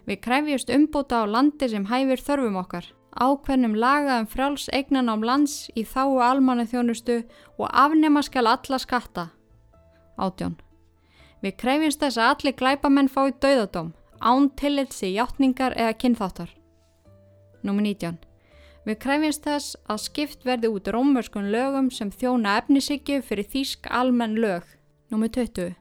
Við krefjumst umbúta á landi sem hæfir þörfum okkar, ákveðnum laga um frjáls eignan ám lands í þáu almanna þjónustu og afnema skal alla skatta. Átjón. Við krefjumst þess að allir glæpamenn fái dauðadóm, án tillits í hjáttningar eða kynþáttar. Númer 19. Við krefjumst þess að skipt verði út rómverskun lögum sem þjóna efnisyggju fyrir þýsk almenn lög. Númer 20.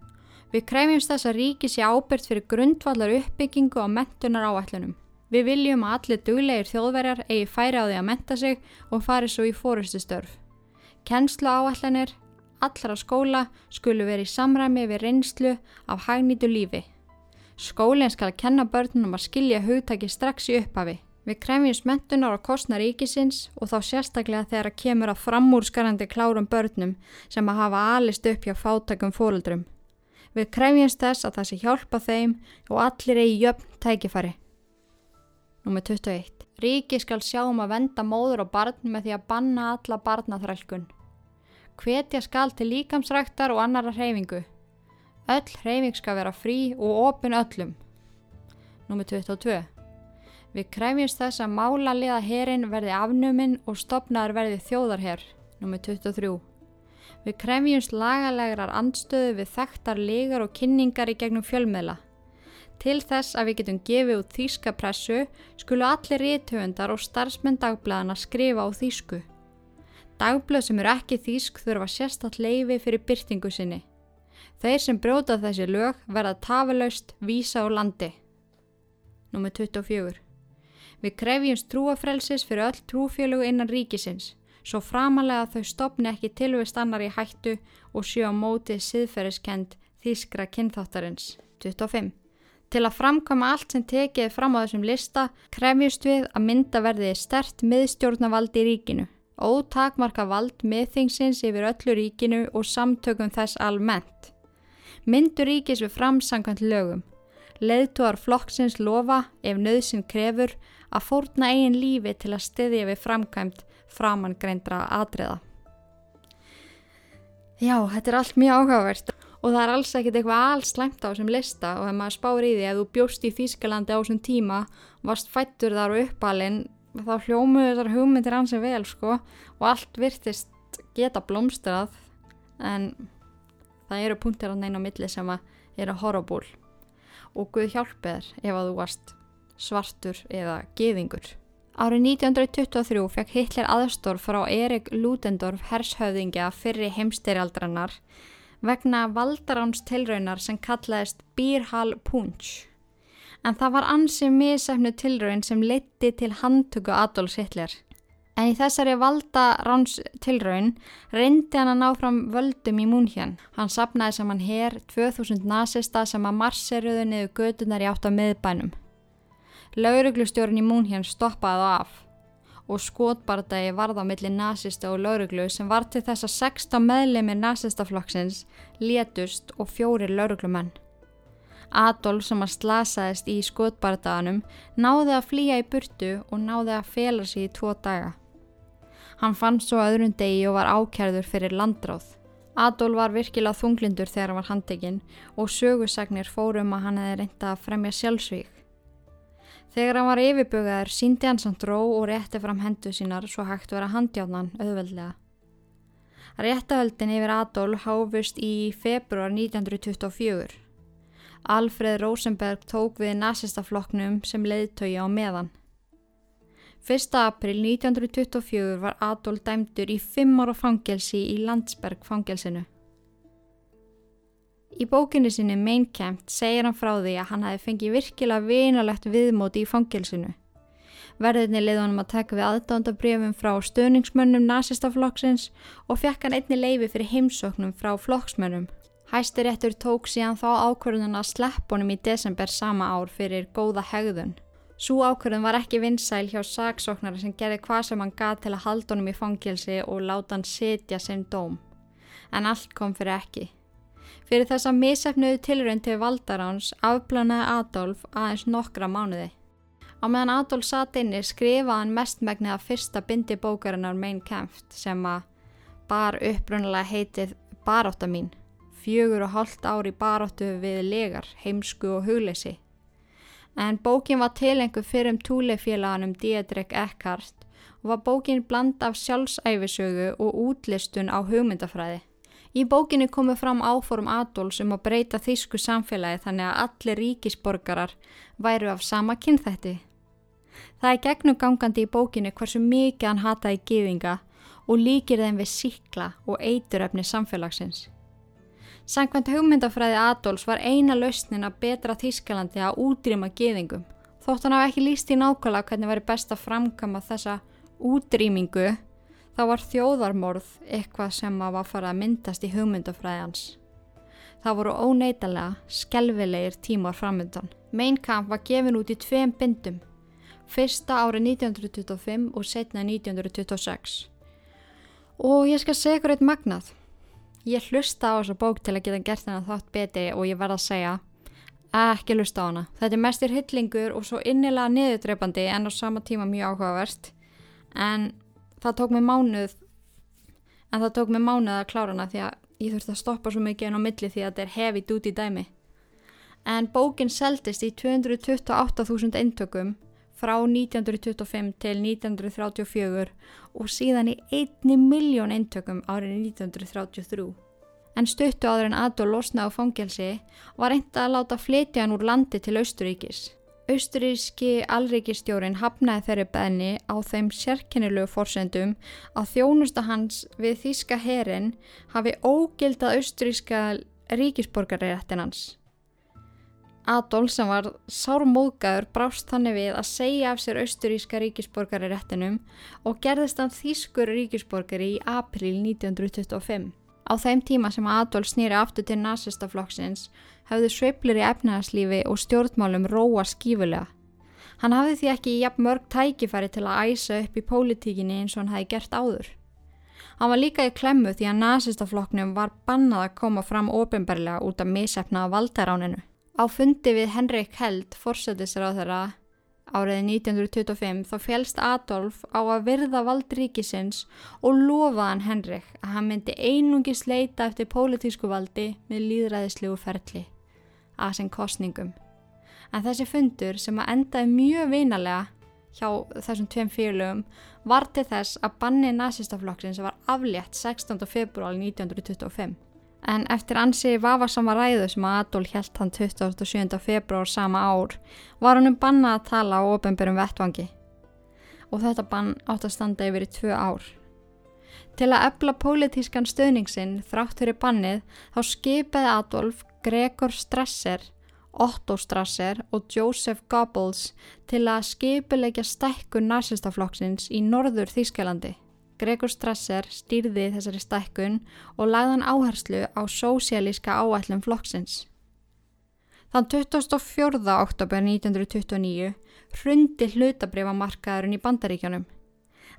Við krefjumst þess að ríki sé ábyrgt fyrir grundvallar uppbyggingu á mentunar áætlunum. Við viljum að allir duglegir þjóðverjar eigi færi á því að menta sig og fari svo í fórustu störf. Kennslu áætlanir, allra skóla skulu verið í samræmi við reynslu af hagnýtu lífi. Skólinn skal kenna börnunum að skilja hugtaki strax í upphafi. Við krefjumst mentunar á kostna ríkisins og þá sérstaklega þegar að kemur að framúrskarandi klárum börnum sem að hafa alist upp hjá fátakum fóruldrum. Við krefjumst þess að það sé hjálpa þeim og allir eigi jöfn tækifæri. Númer 21. Ríki skal sjá um að venda móður og barn með því að banna alla barnaþrælkun. Hvetja skal til líkamsræktar og annara hreyfingu. Öll hreyfing skal vera frí og opin öllum. Númer 22. Við krefjumst þess að mála liða herin verði afnuminn og stopnaður verði þjóðarherr. Númer 23. Við krefjumst lagalegrar andstöðu við þekktar legar og kynningar í gegnum fjölmiðla. Til þess að við getum gefið út þýska pressu skulu allir rítöfundar og starfsmenn dagblæðana skrifa á þýsku. Dagblöð sem eru ekki þýsk þurfa sérstatt leifi fyrir byrtingu sinni. Þeir sem bróta þessi lög verða tafilaust vísa á landi. Númer 24. Við krefjumst trúafrelsis fyrir öll trúfjölugu innan ríkisins svo framalega þau stopni ekki tilvist annar í hættu og sjö á móti siðferðiskend þýskra kynþáttarins. 25. Til að framkama allt sem tekið fram á þessum lista krefjust við að mynda verði stert miðstjórnavald í ríkinu. Ótakmarka vald miðþingsins yfir öllu ríkinu og samtökum þess almennt. Myndu ríkis við framsangant lögum. Leðtúar flokksins lofa, ef nöðsinn krefur, að fórna eigin lífi til að styðja við framkvæmt framangreindra atriða. Já, þetta er allt mjög áhugavert og það er alls ekkert eitthvað alls slæmt á þessum lista og ef maður spáir í því að þú bjóst í Þýskalandi á þessum tíma, varst fættur þar og uppalinn, þá hljómuðu þessar hugmyndir ansið vel sko og allt virtist geta blómstrað en það eru punktir á neina milli sem að eru horribúl og Guð hjálpið þér ef að þú varst svartur eða geðingur. Árið 1923 fekk Hitler aðstór frá Erik Ludendorff hershöfðingja fyrri heimstyrjaldrannar vegna valdaráns tilraunar sem kallaðist Bírhal Punch. En það var ansið misefnu tilraun sem leti til handtöku Adolfs Hitler. En í þessari valdaráns tilraun reyndi hann að ná fram völdum í múnhjörn. Hann sapnaði saman hér 2000 nazista sem að marseruðu niður gödunar í átt af miðbænum. Lauruglustjórn í Múnhjörn stoppaði það af og skotbardagi varða millir nazista og lauruglu sem var til þess að 16 meðlemið nazistaflokksins létust og fjórir lauruglumenn. Adolf sem að slasaðist í skotbardaganum náði að flýja í burtu og náði að fela sig í tvo daga. Hann fann svo öðrun degi og var ákjærður fyrir landráð. Adolf var virkilega þunglindur þegar hann var handekinn og sögusagnir fórum að hann hefði reynda að fremja sjálfsvík. Þegar hann var yfirbögaður síndi hann samt ró og rétti fram hendu sínar svo hægt vera handjáðnan auðveldlega. Réttahöldin yfir Adolf háfust í februar 1924. Alfred Rosenberg tók við nazistafloknum sem leiðtögi á meðan. 1. april 1924 var Adolf dæmdur í 5 ára fangelsi í Landsberg fangelsinu. Í bókinu sinni Mein Kampf segir hann frá því að hann hafi fengið virkilega vinalegt viðmóti í fangelsinu. Verðinni leiði honum að taka við aðdándabrjöfum frá stöðningsmönnum nazistaflokksins og fekk hann einni leifi fyrir heimsóknum frá flokksmönnum. Hæstiréttur tók síðan þá ákvörðun að slepp honum í desember sama ár fyrir góða hegðun. Sú ákvörðun var ekki vinsæl hjá saksóknara sem gerði hvað sem hann gað til að halda honum í fangelsi og láta hann setja sem dóm. En allt kom fyrir ekki. Fyrir þess að misefnuðu tilrönd til valdaráns afblanaði Adolf aðeins nokkra mánuði. Á meðan Adolf satt inni skrifaði hann mestmegnið að fyrsta bindi bókarinnar Mein Kampf sem að bar upprunnulega heitið Baróta mín, fjögur og hálft ári baróttu við legar, heimsku og hugleysi. En bókin var tilengu fyrir um túlefélaganum Diedrek Eckhart og var bókin bland af sjálfsæfisögu og útlistun á hugmyndafræði. Í bókinu komu fram áform Adolfs um að breyta þýsku samfélagi þannig að allir ríkisborgarar væru af sama kynþætti. Það er gegnum gangandi í bókinu hversu mikið hann hataði gýðinga og líkir þeim við síkla og eituröfni samfélagsins. Sankvæmt hugmyndafræði Adolfs var eina lausnin að betra Þýskalandi að útrýma gýðingum. Þótt hann hafi ekki líst í nákvæmlega hvernig veri best að framkama þessa útrýmingu Þá var þjóðarmorð eitthvað sem að var farið að myndast í hugmyndafræðans. Það voru óneitalega, skelvilegir tímar framöndan. Mein Kampf var gefin út í tveim bindum, fyrsta árið 1925 og setna 1926. Og ég skal segja ykkur eitt magnað. Ég hlusta á þessa bók til að geta gert hennar þátt betri og ég verða að segja ekki hlusta á hana. Þetta er mestir hillingur og svo innilega niðurdreipandi en á sama tíma mjög áhugavert. En það tók mig mánuð en það tók mig mánuð að klára hana því að ég þurfti að stoppa svo mikið en á milli því að þetta er hefið út í dæmi en bókin seldist í 228.000 eintökum frá 1925 til 1934 og síðan í 1 miljón eintökum árið 1933 en stuttu áður en Adolf losnaði á fangelsi var reynda að láta flytja hann úr landi til Austuríkis Austuríski alríkistjórin hafnaði þeirri beðni á þeim sérkennilegu fórsendum að þjónusta hans við Þíska herin hafi ógildað austuríska ríkisborgaréttin hans. Adolf sem var sármóðgæður brást þannig við að segja af sér austuríska ríkisborgaréttinum og gerðist hann Þískur ríkisborgari í april 1925. Á þeim tíma sem Adolf snýri aftur til nazistaflokksins hafði sveiplir í efnaðarslífi og stjórnmálum róa skífulega. Hann hafði því ekki jafn mörg tækifæri til að æsa upp í pólitíkinni eins og hann hafi gert áður. Hann var líka í klemmu því að nazistaflokknum var bannað að koma fram ofinbarlega út af misefna valdaráninu. Á fundi við Henrik Held, fórsættisráð þeirra, Árið 1925 þá félst Adolf á að virða vald ríkisins og lofaðan Henrik að hann myndi einungis leita eftir pólitísku valdi með líðræðislegu ferli að sem kostningum. En þessi fundur sem að endaði mjög vinalega hjá þessum tveim félögum var til þess að banni nazistaflokksins var aflétt 16. februál 1925. En eftir ansi vafasama ræðu sem að Adolf held hann 27. februar sama ár var hann um banna að tala á ofenbjörnum vettvangi. Og þetta bann átt að standa yfir í tvö ár. Til að efla pólitískan stöðningsinn þrátt fyrir bannið þá skipaði Adolf Gregor Strasser, Otto Strasser og Joseph Goebbels til að skipilegja stækkun narsistaflokksins í norður Þýskalandi. Gregor Strasser stýrði þessari stækkun og lagðan áherslu á sósialíska áætlum flokksins. Þann 24. oktober 1929 hrundi hlutabrifamarkaðurinn í bandaríkjónum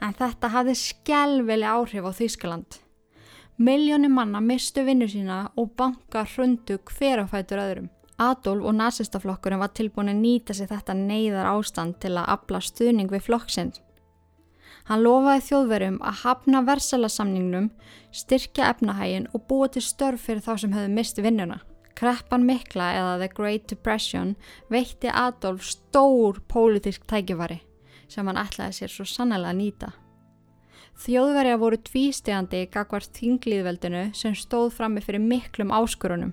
en þetta hafði skjálfili áhrif á Þýskaland. Miljónir manna mistu vinnu sína og banka hrundu hver á fætur öðrum. Adolf og nazistaflokkurinn var tilbúin að nýta sig þetta neyðar ástand til að abla stuðning við flokksins. Hann lofaði þjóðverjum að hafna versalasamningnum, styrkja efnahægin og búa til störf fyrir þá sem höfðu misti vinnuna. Kreppan mikla eða The Great Depression veitti Adolf stór pólitísk tækifari sem hann ætlaði sér svo sannlega að nýta. Þjóðverja voru tvístegandi gagvart þingliðveldinu sem stóð frammi fyrir miklum áskurunum.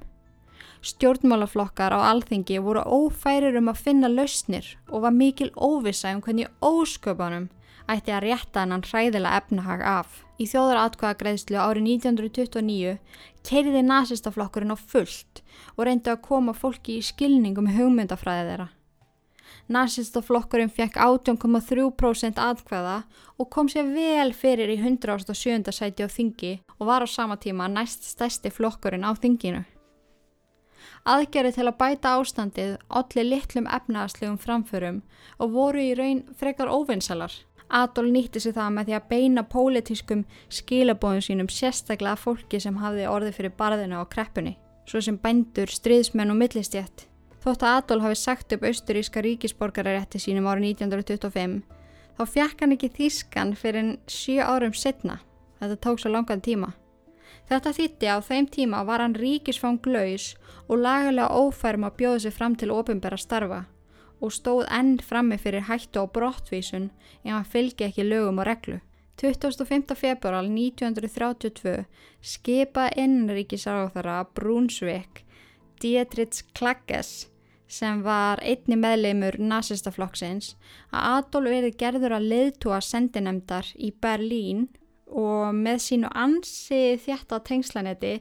Stjórnmálaflokkar á alþingi voru ófærir um að finna lausnir og var mikil óvisa um hvernig ósköpunum ætti að rétta hennan hræðilega efnahag af. Í þjóðaratkvæðagreðslu árið 1929 keiriði nazistaflokkurinn á fullt og reyndi að koma fólki í skilningum hugmyndafræði þeirra. Nazistaflokkurinn fekk 18,3% atkvæða og kom sér vel fyrir í 107. sæti á þingi og var á sama tíma næst stærsti flokkurinn á þinginu. Aðgerði til að bæta ástandið allir litlum efnaðslegum framförum og voru í raun frekar óvinnsalar. Adol nýtti sig það með því að beina pólitískum skilabóðum sínum sérstaklega fólki sem hafði orði fyrir barðinu á kreppunni, svo sem bændur, stríðsmenn og millistjætt. Þótt að Adol hafi sagt upp austuríska ríkisborgararétti sínum árið 1925, þá fjekk hann ekki þýskan fyrir sjö árum setna. Þetta tók svo langan tíma. Þetta þýtti á þeim tíma var hann ríkisfang laus og lagalega ófærum að bjóða sig fram til ofinbæra starfa og stóð enn frammi fyrir hættu á brottvísun ef hann fylgi ekki lögum og reglu. 25. februar 1932 skipa innríkisáþara Brúnsvik Dietrich Klagges sem var einni meðleimur nazistaflokksins að Adolf verið gerður að leiðtúa sendinemdar í Berlín og með sínu ansi þjætt á tengslanetti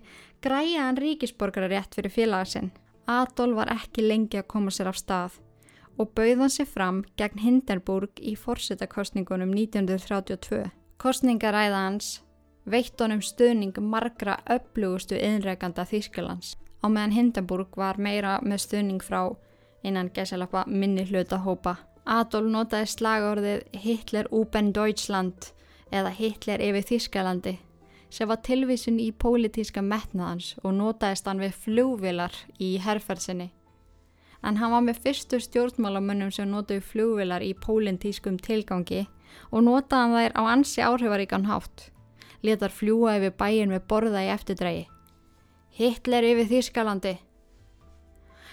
græja hann ríkisborgararétt fyrir félagasinn. Adolf var ekki lengi að koma sér af stað og bauðan sér fram gegn Hindenburg í fórsetakostningunum 1932. Kostningaræða hans veitt honum stuðning margra upplugustu innreganda Þýskalands á meðan Hindenburg var meira með stuðning frá innan gæsalappa minni hlutahópa. Adolf notaði slagorðið Hitler Uben Deutschland eða Hitler yfir Þískalandi sem var tilvísun í pólitíska metnaðans og notaðist hann við flugvilar í herrferðsinni. En hann var með fyrstu stjórnmálamönnum sem notaði flugvilar í pólitískum tilgangi og notaði hann þær á ansi áhrifaríkan hátt. Letar fljúa yfir bæin með borða í eftirdrægi. Hitler yfir Þískalandi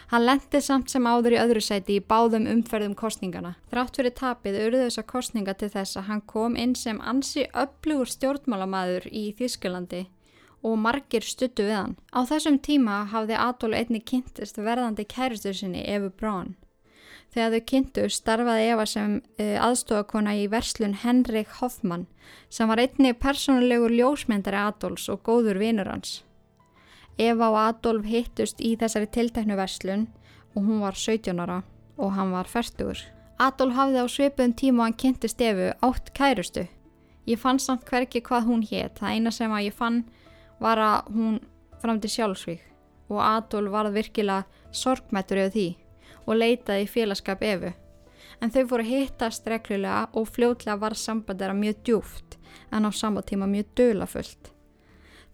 Hann lendi samt sem áður í öðru sæti í báðum umferðum kostningana. Þrátt fyrir tapið urðu þessa kostninga til þess að hann kom inn sem ansi öflugur stjórnmálamæður í Þísklandi og margir stuttu við hann. Á þessum tíma hafði Adolf einni kynntist verðandi kæristur sinni Efu Brán. Þegar þau kynntu starfaði Eva sem uh, aðstofakona í verslun Henrik Hoffmann sem var einni personulegur ljósmyndari Adolfs og góður vinur hans. Eva og Adolf hittust í þessari tilteknu verslun og hún var 17 ára og hann var færtugur. Adolf hafði á svipun tíma og hann kynntist Evu átt kærustu. Ég fann samt hverki hvað hún hétt. Það eina sem að ég fann var að hún framti sjálfsvík og Adolf varð virkilega sorgmættur yfir því og leitaði í félagskap Evu. En þau fóru hittast reglulega og fljótlega var sambandera mjög djúft en á sama tíma mjög dölafullt.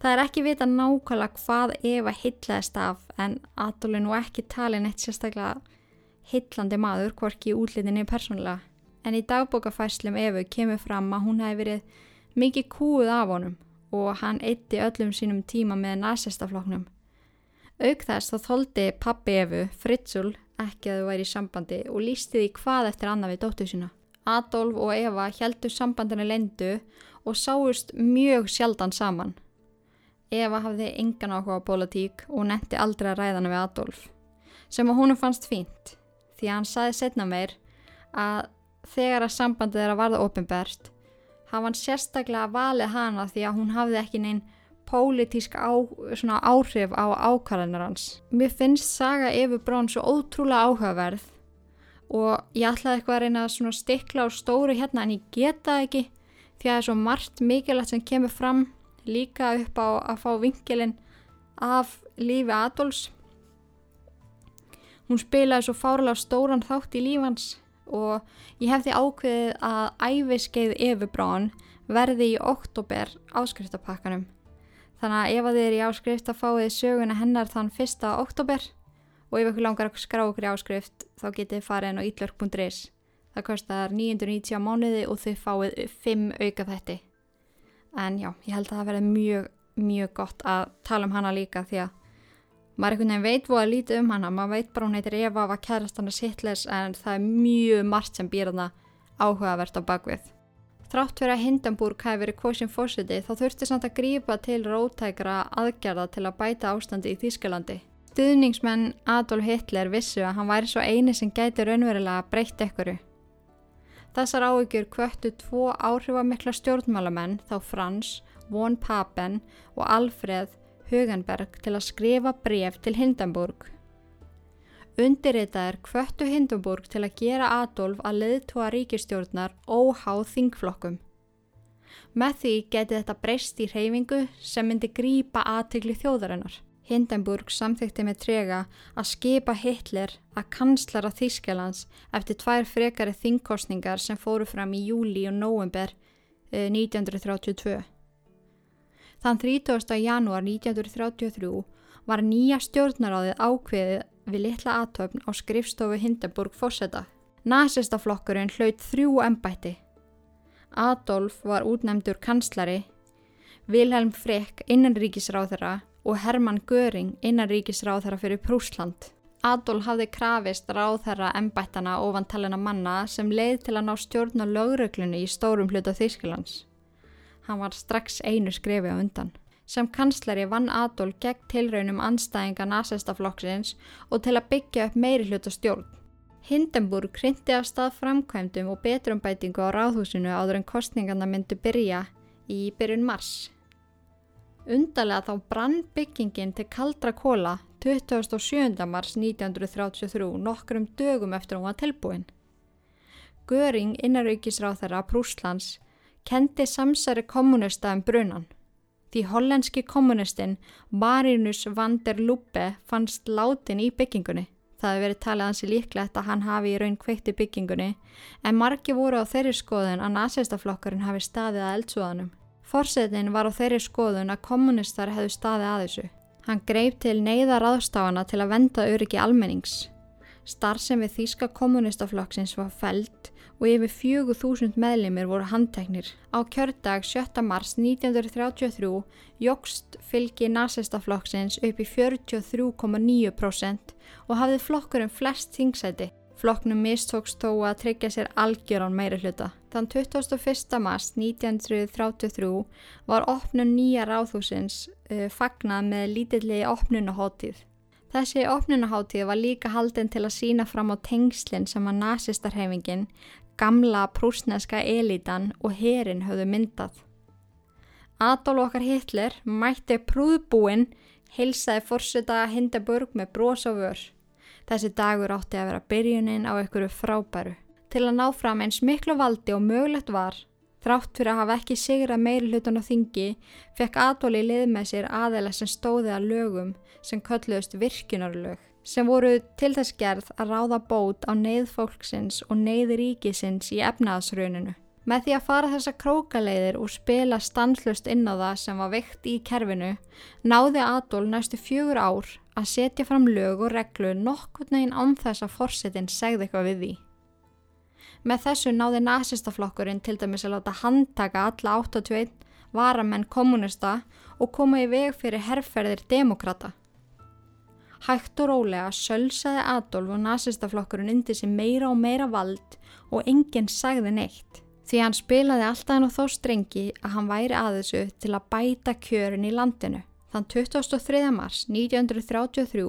Það er ekki vita nákvæmlega hvað Eva hittlaðist af en Adolf nú ekki talin eitt sérstaklega hittlandi maður, hvorki í útlitinni persónulega. En í dagbókafæslum Evu kemur fram að hún hefði verið mikið kúið af honum og hann eitti öllum sínum tíma með nazistafloknum. Auk þess þá þóldi pappi Evu, Fritzul, ekki að þau væri í sambandi og lísti því hvað eftir annað við dóttu sína. Adolf og Eva heldur sambandinu lendu og sáust mjög sjaldan saman. Eva hafði engan áhuga á politík og netti aldrei að ræðana við Adolf sem að húnum fannst fínt því að hann saði setna meir að þegar að sambandið að varða ofinberst hafa hann sérstaklega valið hana því að hún hafði ekki neinn pólitísk á, áhrif á ákvarðanar hans. Mér finnst saga Efu Brón svo ótrúlega áhugaverð og ég ætlaði eitthvað að reyna að stikla á stóru hérna en ég geta ekki því að það er svo margt mikilvægt sem kemur fram líka upp á að fá vingilinn af lífi Adolfs. Hún spilaði svo fárlega stóran þátt í lífans og ég hefði ákveðið að æfiskeið Efubrán verði í oktober áskriftapakkanum. Þannig að ef að þið er í áskrift að fáið söguna hennar þann fyrsta oktober og ef ykkur langar að skrá okkur í áskrift þá getið farið inn á ítlörk.is. Það kostar 990 mánuði og þið fáið 5 auka þetti en já, ég held að það verði mjög, mjög gott að tala um hana líka því að maður einhvern veginn veit hvað að lítið um hana, maður veit bara hún heitir Eva var kærast hann að sittles en það er mjög margt sem býr hana áhugavert á bakvið. Þrátt fyrir að Hindenburg hafi verið kosin fósiti þá þurfti samt að grípa til rótækra aðgerða til að bæta ástandi í Þýskalandi. Stuðningsmenn Adolf Hitler vissu að hann væri svo eini sem gæti raunverulega breytt ekkuru. Þessar áhyggjur kvöttu tvo áhrifamikla stjórnmálamenn þá Frans, von Papen og Alfred Hugenberg til að skrifa bref til Hindenburg. Undirritaðir kvöttu Hindenburg til að gera Adolf að leiðtóa ríkistjórnar óháð þingflokkum. Með því geti þetta breyst í reyfingu sem myndi grípa aðtökli þjóðarinnar. Hindenburg samþykti með trega að skipa Hitler að kanslara Þískjalands eftir tvær frekari þingkostningar sem fóru fram í júli og nóvember 1932. Þann 30. janúar 1933 var nýja stjórnaráðið ákveðið við litla aðtöfn á skrifstofu Hindenburg fósetta. Nasistaflokkurinn hlaut þrjú embætti. Adolf var útnemdur kanslari, Vilhelm Frick innanríkisráðara og Hermann Göring innanríkisráðherra fyrir Prúsland. Adolf hafði krafist ráðherra embættana ofan talina manna sem leið til að ná stjórn á lögröglunni í stórum hluta Þýskalands. Hann var strax einu skrefi á undan. Sem kanslari vann Adolf gegn tilraunum anstæðinga nazistaflokksins og til að byggja upp meiri hluta stjórn. Hindenburg kryndi af stað framkvæmdum og betrumbætingu á ráðhúsinu áður en kostningarna myndu byrja í byrjun mars. Undarlega þá brann byggingin til kaldra kóla 27. mars 1933 nokkrum dögum eftir hún var tilbúin. Göring innaraukisráð þeirra Prúslands kendi samsæri kommunista um brunan. Því hollenski kommunistin Marinus van der Lubbe fannst látin í byggingunni. Það hefur verið talið hansi líklegt að hann hafi í raun kveikt í byggingunni en margi voru á þeirri skoðun að nazistaflokkurinn hafi staðið að eldsúðanum. Forsetin var á þeirri skoðun að kommunistar hefðu staði að þessu. Hann greip til neyðar aðstáana til að venda öryggi almennings. Starfsem við Þíska kommunistaflokksins var fælt og yfir 4000 meðlimir voru handteknir. Á kjördag 7. mars 1933 jógst fylgi nazistaflokksins upp í 43,9% og hafði flokkurinn flest þingsæti. Flokknum mistókst þó að tryggja sér algjörán meiri hluta. Þann 21. mars 1933 var opnun nýja ráðhúsins uh, fagnað með lítillegi opnunaháttíð. Þessi opnunaháttíð var líka haldinn til að sína fram á tengslinn sem að nazistarhefingin, gamla prúsneska elitan og herin höfðu myndað. Adolf okkar Hitler mætti prúðbúinn, heilsaði fórseta Hindenburg með brós og vörð. Þessi dagur átti að vera byrjunin á einhverju frábæru. Til að ná fram eins miklu valdi og mögulegt var, þrátt fyrir að hafa ekki sigra meiri hlutan á þingi, fekk Adóli lið með sér aðeila sem stóði að lögum sem kölluðust virkunarlög, sem voru til þess gerð að ráða bót á neyð fólksins og neyð ríkisins í efnaðsrauninu. Með því að fara þessa krókaleiðir og spila stanslust inn á það sem var veikt í kerfinu, náði Adól næstu fjögur ár að setja fram lög og reglu nokkur neginn án þess að forsetin segði eitthvað við því. Með þessu náði nazistaflokkurinn til dæmis að láta handtaka alla 81 varamenn kommunista og koma í veg fyrir herrferðir demokrata. Hægt og rólega sölsaði Adolf og nazistaflokkurinn undir sig meira og meira vald og enginn sagði neitt því hann spilaði alltaf hann á þó strengi að hann væri að þessu til að bæta kjörin í landinu. Þann 23. mars 1933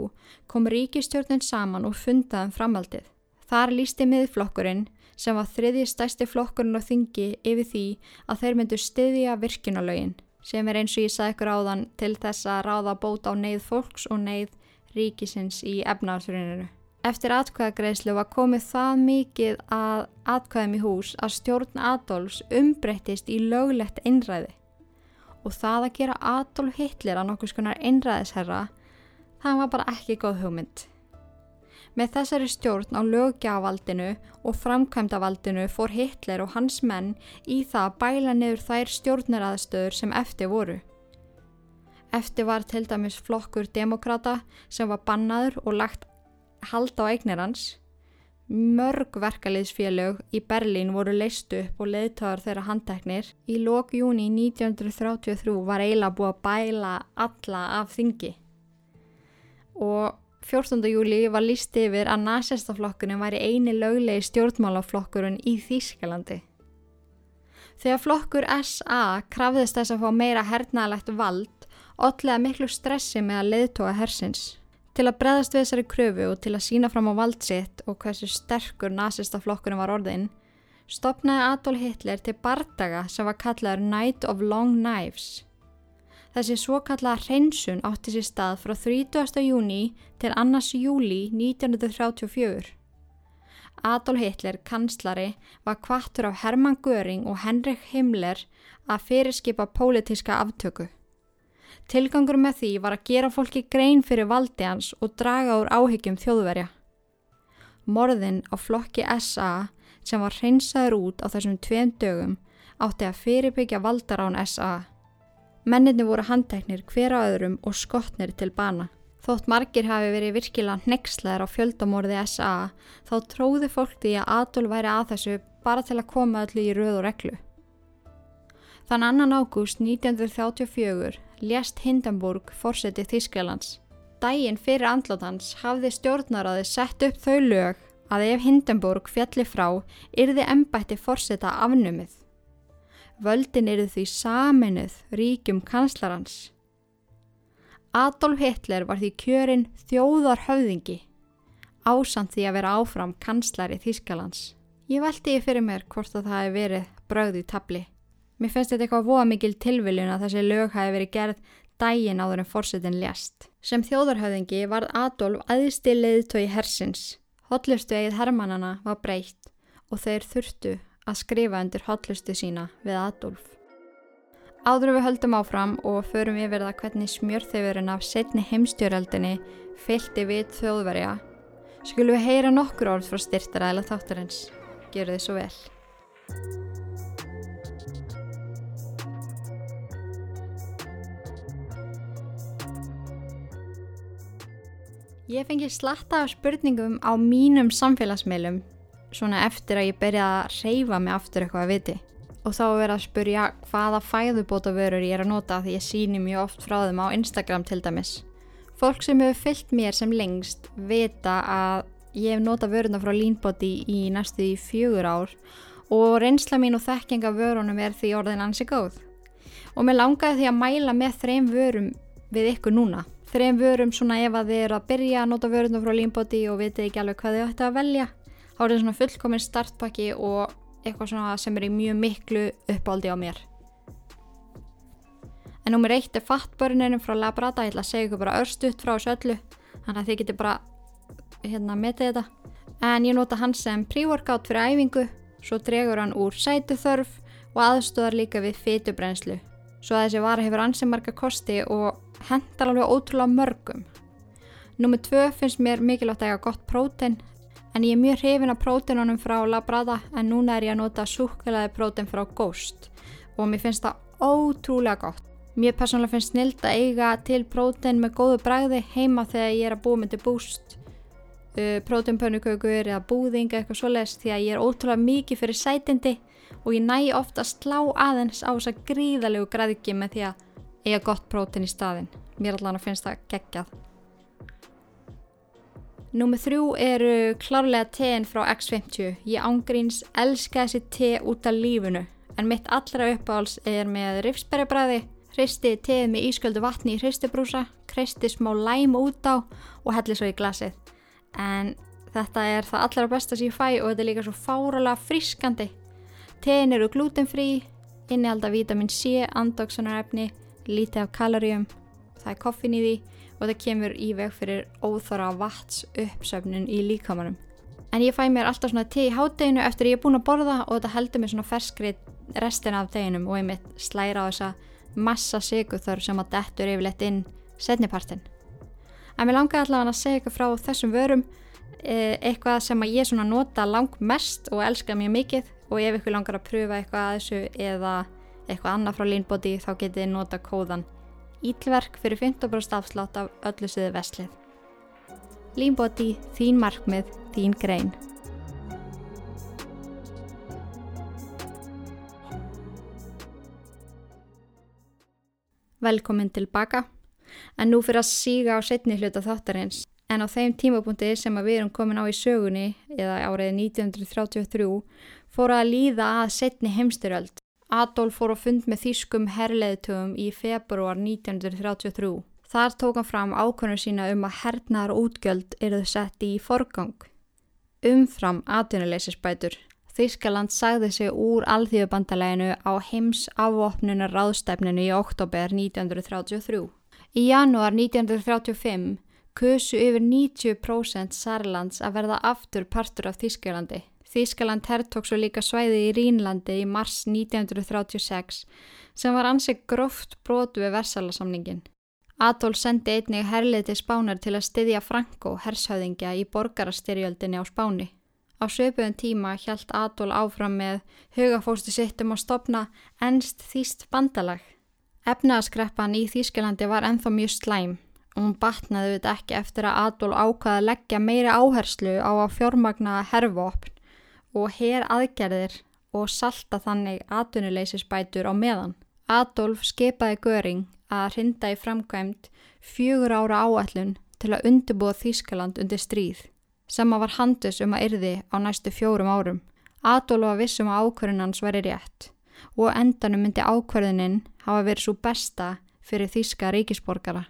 kom ríkistjórnin saman og fundaðum framhaldið. Þar lísti miðflokkurinn sem var þriði stæsti flokkurinn á þingi yfir því að þeir myndu styðja virkinalögin sem er eins og ég sagði ykkur áðan til þess að ráða bóta á neyð fólks og neyð ríkisins í efnaðsruninu. Eftir atkvæðagreislu var komið það mikið að atkvæðum í hús að stjórn Adolfs umbreyttist í löglegt einræði og það að gera Adolf Hitler að nokkus konar einræðisherra það var bara ekki góð hugmynd. Með þessari stjórn á lögjavaldinu og framkvæmdavaldinu fór Hitler og hans menn í það að bæla niður þær stjórnaraðstöður sem eftir voru. Eftir var til dæmis flokkur demokrata sem var bannaður og lagt halda á eignir hans. Mörg verkaliðsfélög í Berlín voru leist upp og leðtöðar þeirra handteknir. Í lók júni 1933 var eiginlega búið að bæla alla af þingi. Og 14. júli var líst yfir að nazistaflokkurinn væri eini löglegi stjórnmálaflokkurinn í Þýskalandi. Þegar flokkur SA krafðist þess að fá meira hernaðalegt vald, otlega miklu stressi með að leiðtóa hersins. Til að breðast við þessari kröfu og til að sína fram á vald sitt og hversu sterkur nazista flokkurinn var orðin, stopnaði Adolf Hitler til bardaga sem var kallaður Night of Long Knives. Þessi svo kallaða hreinsun átti sér stað frá 30. júni til annars júli 1934. Adolf Hitler, kanslari, var kvartur af Hermann Göring og Henrik Himmler að fyrirskipa pólitíska aftöku. Tilgangur með því var að gera fólki grein fyrir valdi hans og draga úr áhyggjum þjóðverja. Morðin á flokki SA sem var hreinsaður út á þessum tveim dögum átti að fyrirbyggja valdarán SA. Menninni voru handtæknir hver á öðrum og skotnir til bana. Þótt margir hafi verið virkilega nexlaðir á fjöldamorði SA þá tróði fólk því að Adolf væri að þessu bara til að koma öllu í röð og reglu. Þann annan ágúst 1934 lést Hindenburg fórsetið Þískjalands. Dægin fyrir andlótans hafði stjórnaraði sett upp þau lög að ef Hindenburg fjalli frá yrði ennbætti fórseta afnumið. Völdin eru því saminuð ríkjum kanslarans. Adolf Hitler var því kjörinn þjóðar höfðingi, ásamt því að vera áfram kanslari Þískalands. Ég veldi ég fyrir mér hvort að það hefði verið bröð í tabli. Mér finnst þetta eitthvað voða mikil tilviljun að þessi lög hafi verið gerð dægin áður en fórsetin lést. Sem þjóðarhöfðingi var Adolf aðstilið tói hersins. Hotlustu eigið hermannana var breytt og þeir þurftu að skrifa undir hotlustu sína við Adolf. Áður við höldum áfram og förum yfir það hvernig smjörþefurinn af setni heimstjóraldinni fylgti við þjóðverja, skulum við heyra nokkur orð frá styrtaræðila þáttarins. Gjör þið svo vel. Ég fengi slatta af spurningum á mínum samfélagsmeilum svona eftir að ég byrjaði að reyfa mig aftur eitthvað að viti og þá er að spurja hvaða fæðubóta vörur ég er að nota því ég síni mjög oft frá þeim á Instagram til dæmis. Fólk sem hefur fyllt mér sem lengst vita að ég hef nota vöruna frá Leanbody í næstu í fjögur ár og reynsla mín og þekkinga vörunum er því orðin ansi góð. Og mér langaði því að mæla með þrejum vörum við ykkur núna. Þrejum vörum svona ef að þið eru að byrja að nota vöruna frá Leanbody og vitið ekki alveg hvað þið ætti að velja þá er þetta svona fullkominn startpakki og eitthvað svona sem er í mjög miklu uppáldi á mér. En nummer eitt er fattbörninum frá Labrada, ég ætla að segja ykkur bara örstuðt frá þessu öllu, þannig að þið getur bara hérna metið þetta. En ég nota hann sem pre-workout fyrir æfingu, svo dregur hann úr sætuþörf og aðstöðar líka við fytubrenslu. Svo að þessi vara hefur ansið marga kosti og hendar alveg ótrúlega mörgum. Númið tvö finnst mér mikilvægt að eiga gott prótein En ég er mjög hrifin af prótenunum frá Labrada en núna er ég að nota súkulæði próten frá Ghost og mér finnst það ótrúlega gott. Mér persónulega finnst snild að eiga til próten með góðu bræði heima þegar ég er að búa myndi búst, uh, prótenpönnukökur eða búðing eitthvað svoleiðs því að ég er ótrúlega mikið fyrir sætindi og ég næ ofta að slá aðeins á þess að gríðalegu græðki með því að eiga gott próten í staðin. Mér allan finnst það geggjað. Númið þrjú eru klárlega tein frá X50. Ég ángríns elska þessi te út af lífunu en mitt allra uppáhals er með rifsberjabræði, hristi teið með ísköldu vatni í hristibrúsa, hristi smá læm út á og helli svo í glasið. En þetta er það allra besta sem ég fæ og þetta er líka svo fáralega friskandi. Tein eru glutenfrí, innihalda vitamin C, andoksunarefni, lítið af kaloríum, það er koffin í því og það kemur í veg fyrir óþara vats uppsöfnun í líkamanum. En ég fæ mér alltaf svona te í hátteginu eftir ég er búin að borða og þetta heldur mér svona ferskri restin af teginum og ég mitt slæra á þessa massa siguþörf sem að dettur yfirleitt inn setnipartin. En mér langar allavega að segja ykkur frá þessum vörum e, eitthvað sem að ég svona nota lang mest og elska mjög mikið og ef ykkur langar að pröfa eitthvað að þessu eða eitthvað annað frá Leanbody þá getið þið nota kóðan Ítlverk fyrir 15% afslátt af öllu siði veslið. Límbóti, þín markmið, þín grein. Velkomin tilbaka. En nú fyrir að síga á setni hluta þáttarins. En á þeim tímapunkti sem við erum komin á í sögunni, eða árið 1933, fóru að líða að setni heimstyröld Adolf fór á fund með þýskum herleðtugum í februar 1933. Þar tók hann fram ákvörnum sína um að hernaðar útgjöld eruðu sett í forgang. Umfram atvinnuleysisbætur. Þýskaland sagði sig úr alþjóðbandaleginu á heims afvopnunar ráðstæfninu í oktober 1933. Í janúar 1935 kusu yfir 90% Sarlands að verða aftur partur af Þýskalandi. Þýskaland herrtók svo líka svæði í Rínlandi í mars 1936 sem var ansið gróft brotu við Versalasamningin. Adolf sendi einnig herlið til Spánar til að styðja Franko, hershauðingja, í borgarastyrjöldinni á Spáni. Á söpuðum tíma hjælt Adolf áfram með hugafóstu sittum að stopna ennst þýst bandalag. Efnaðaskreppan í Þýskalandi var enþá mjög slæm og hún batnaði við ekki eftir að Adolf ákvaði að leggja meiri áherslu á að fjármagna herfvopn og her aðgerðir og salta þannig atvinnuleysisbætur á meðan. Adolf skipaði Göring að hrinda í framkvæmt fjögur ára áætlun til að undirbúa Þýskaland undir stríð sem að var handus um að yrði á næstu fjórum árum. Adolf var vissum að ákverðinans væri rétt og endanum myndi ákverðinin hafa verið svo besta fyrir Þýska ríkisborgara.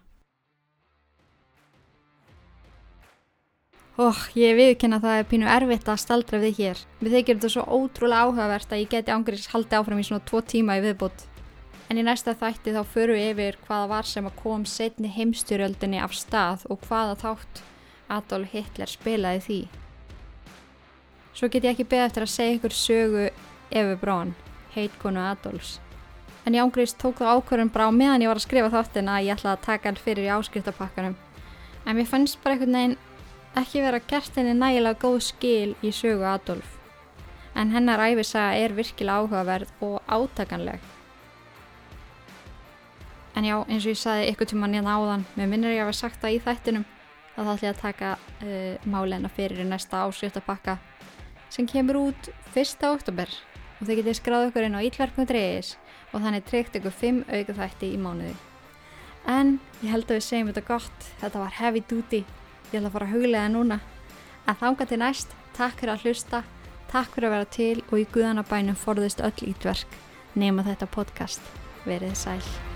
Óh, ég viðkynna að það er pínu erfitt að staldra við hér. Við þykir þetta svo ótrúlega áhugavert að ég geti ángriðs haldið áfram í svona tvo tíma í viðbútt. En í næsta þætti þá förum við yfir hvaða var sem að kom setni heimstyrjöldinni af stað og hvaða þátt Adolf Hitler spilaði því. Svo get ég ekki beða eftir að segja ykkur sögu Efi Brón, heitkonu Adolfs. En ég ángriðs tók það ákvörðun bara á meðan ég var að skrifa þáttin að ég ætlaði að taka hann fyrir í áskriftarpakkanum. En mér fannst bara einhvern veginn ekki vera gert henni nægilega góð skil í sögu Adolf. En hennar æfisaga er virkilega áhugaverð og átakanleg. En já, eins og ég sagði ykkur tíma nýjan hérna áðan, með minnir ég að vera sagt það í þættinum að það ætla ég að taka uh, málena fyrir í næsta ásvítapakka sem kemur út 1. oktober og þið getið skráð okkur inn á ítverk.is og þannig treykt ykkur 5 auka þætti í mánuði. En ég held að við segjum þetta gott, þetta var heavy duty ég ætla að fara að huglega núna. Að þánga til næst, takk fyrir að hlusta takk fyrir að vera til og í guðanabænum forðist öll ítverk. Nema þetta podcast. Verið sæl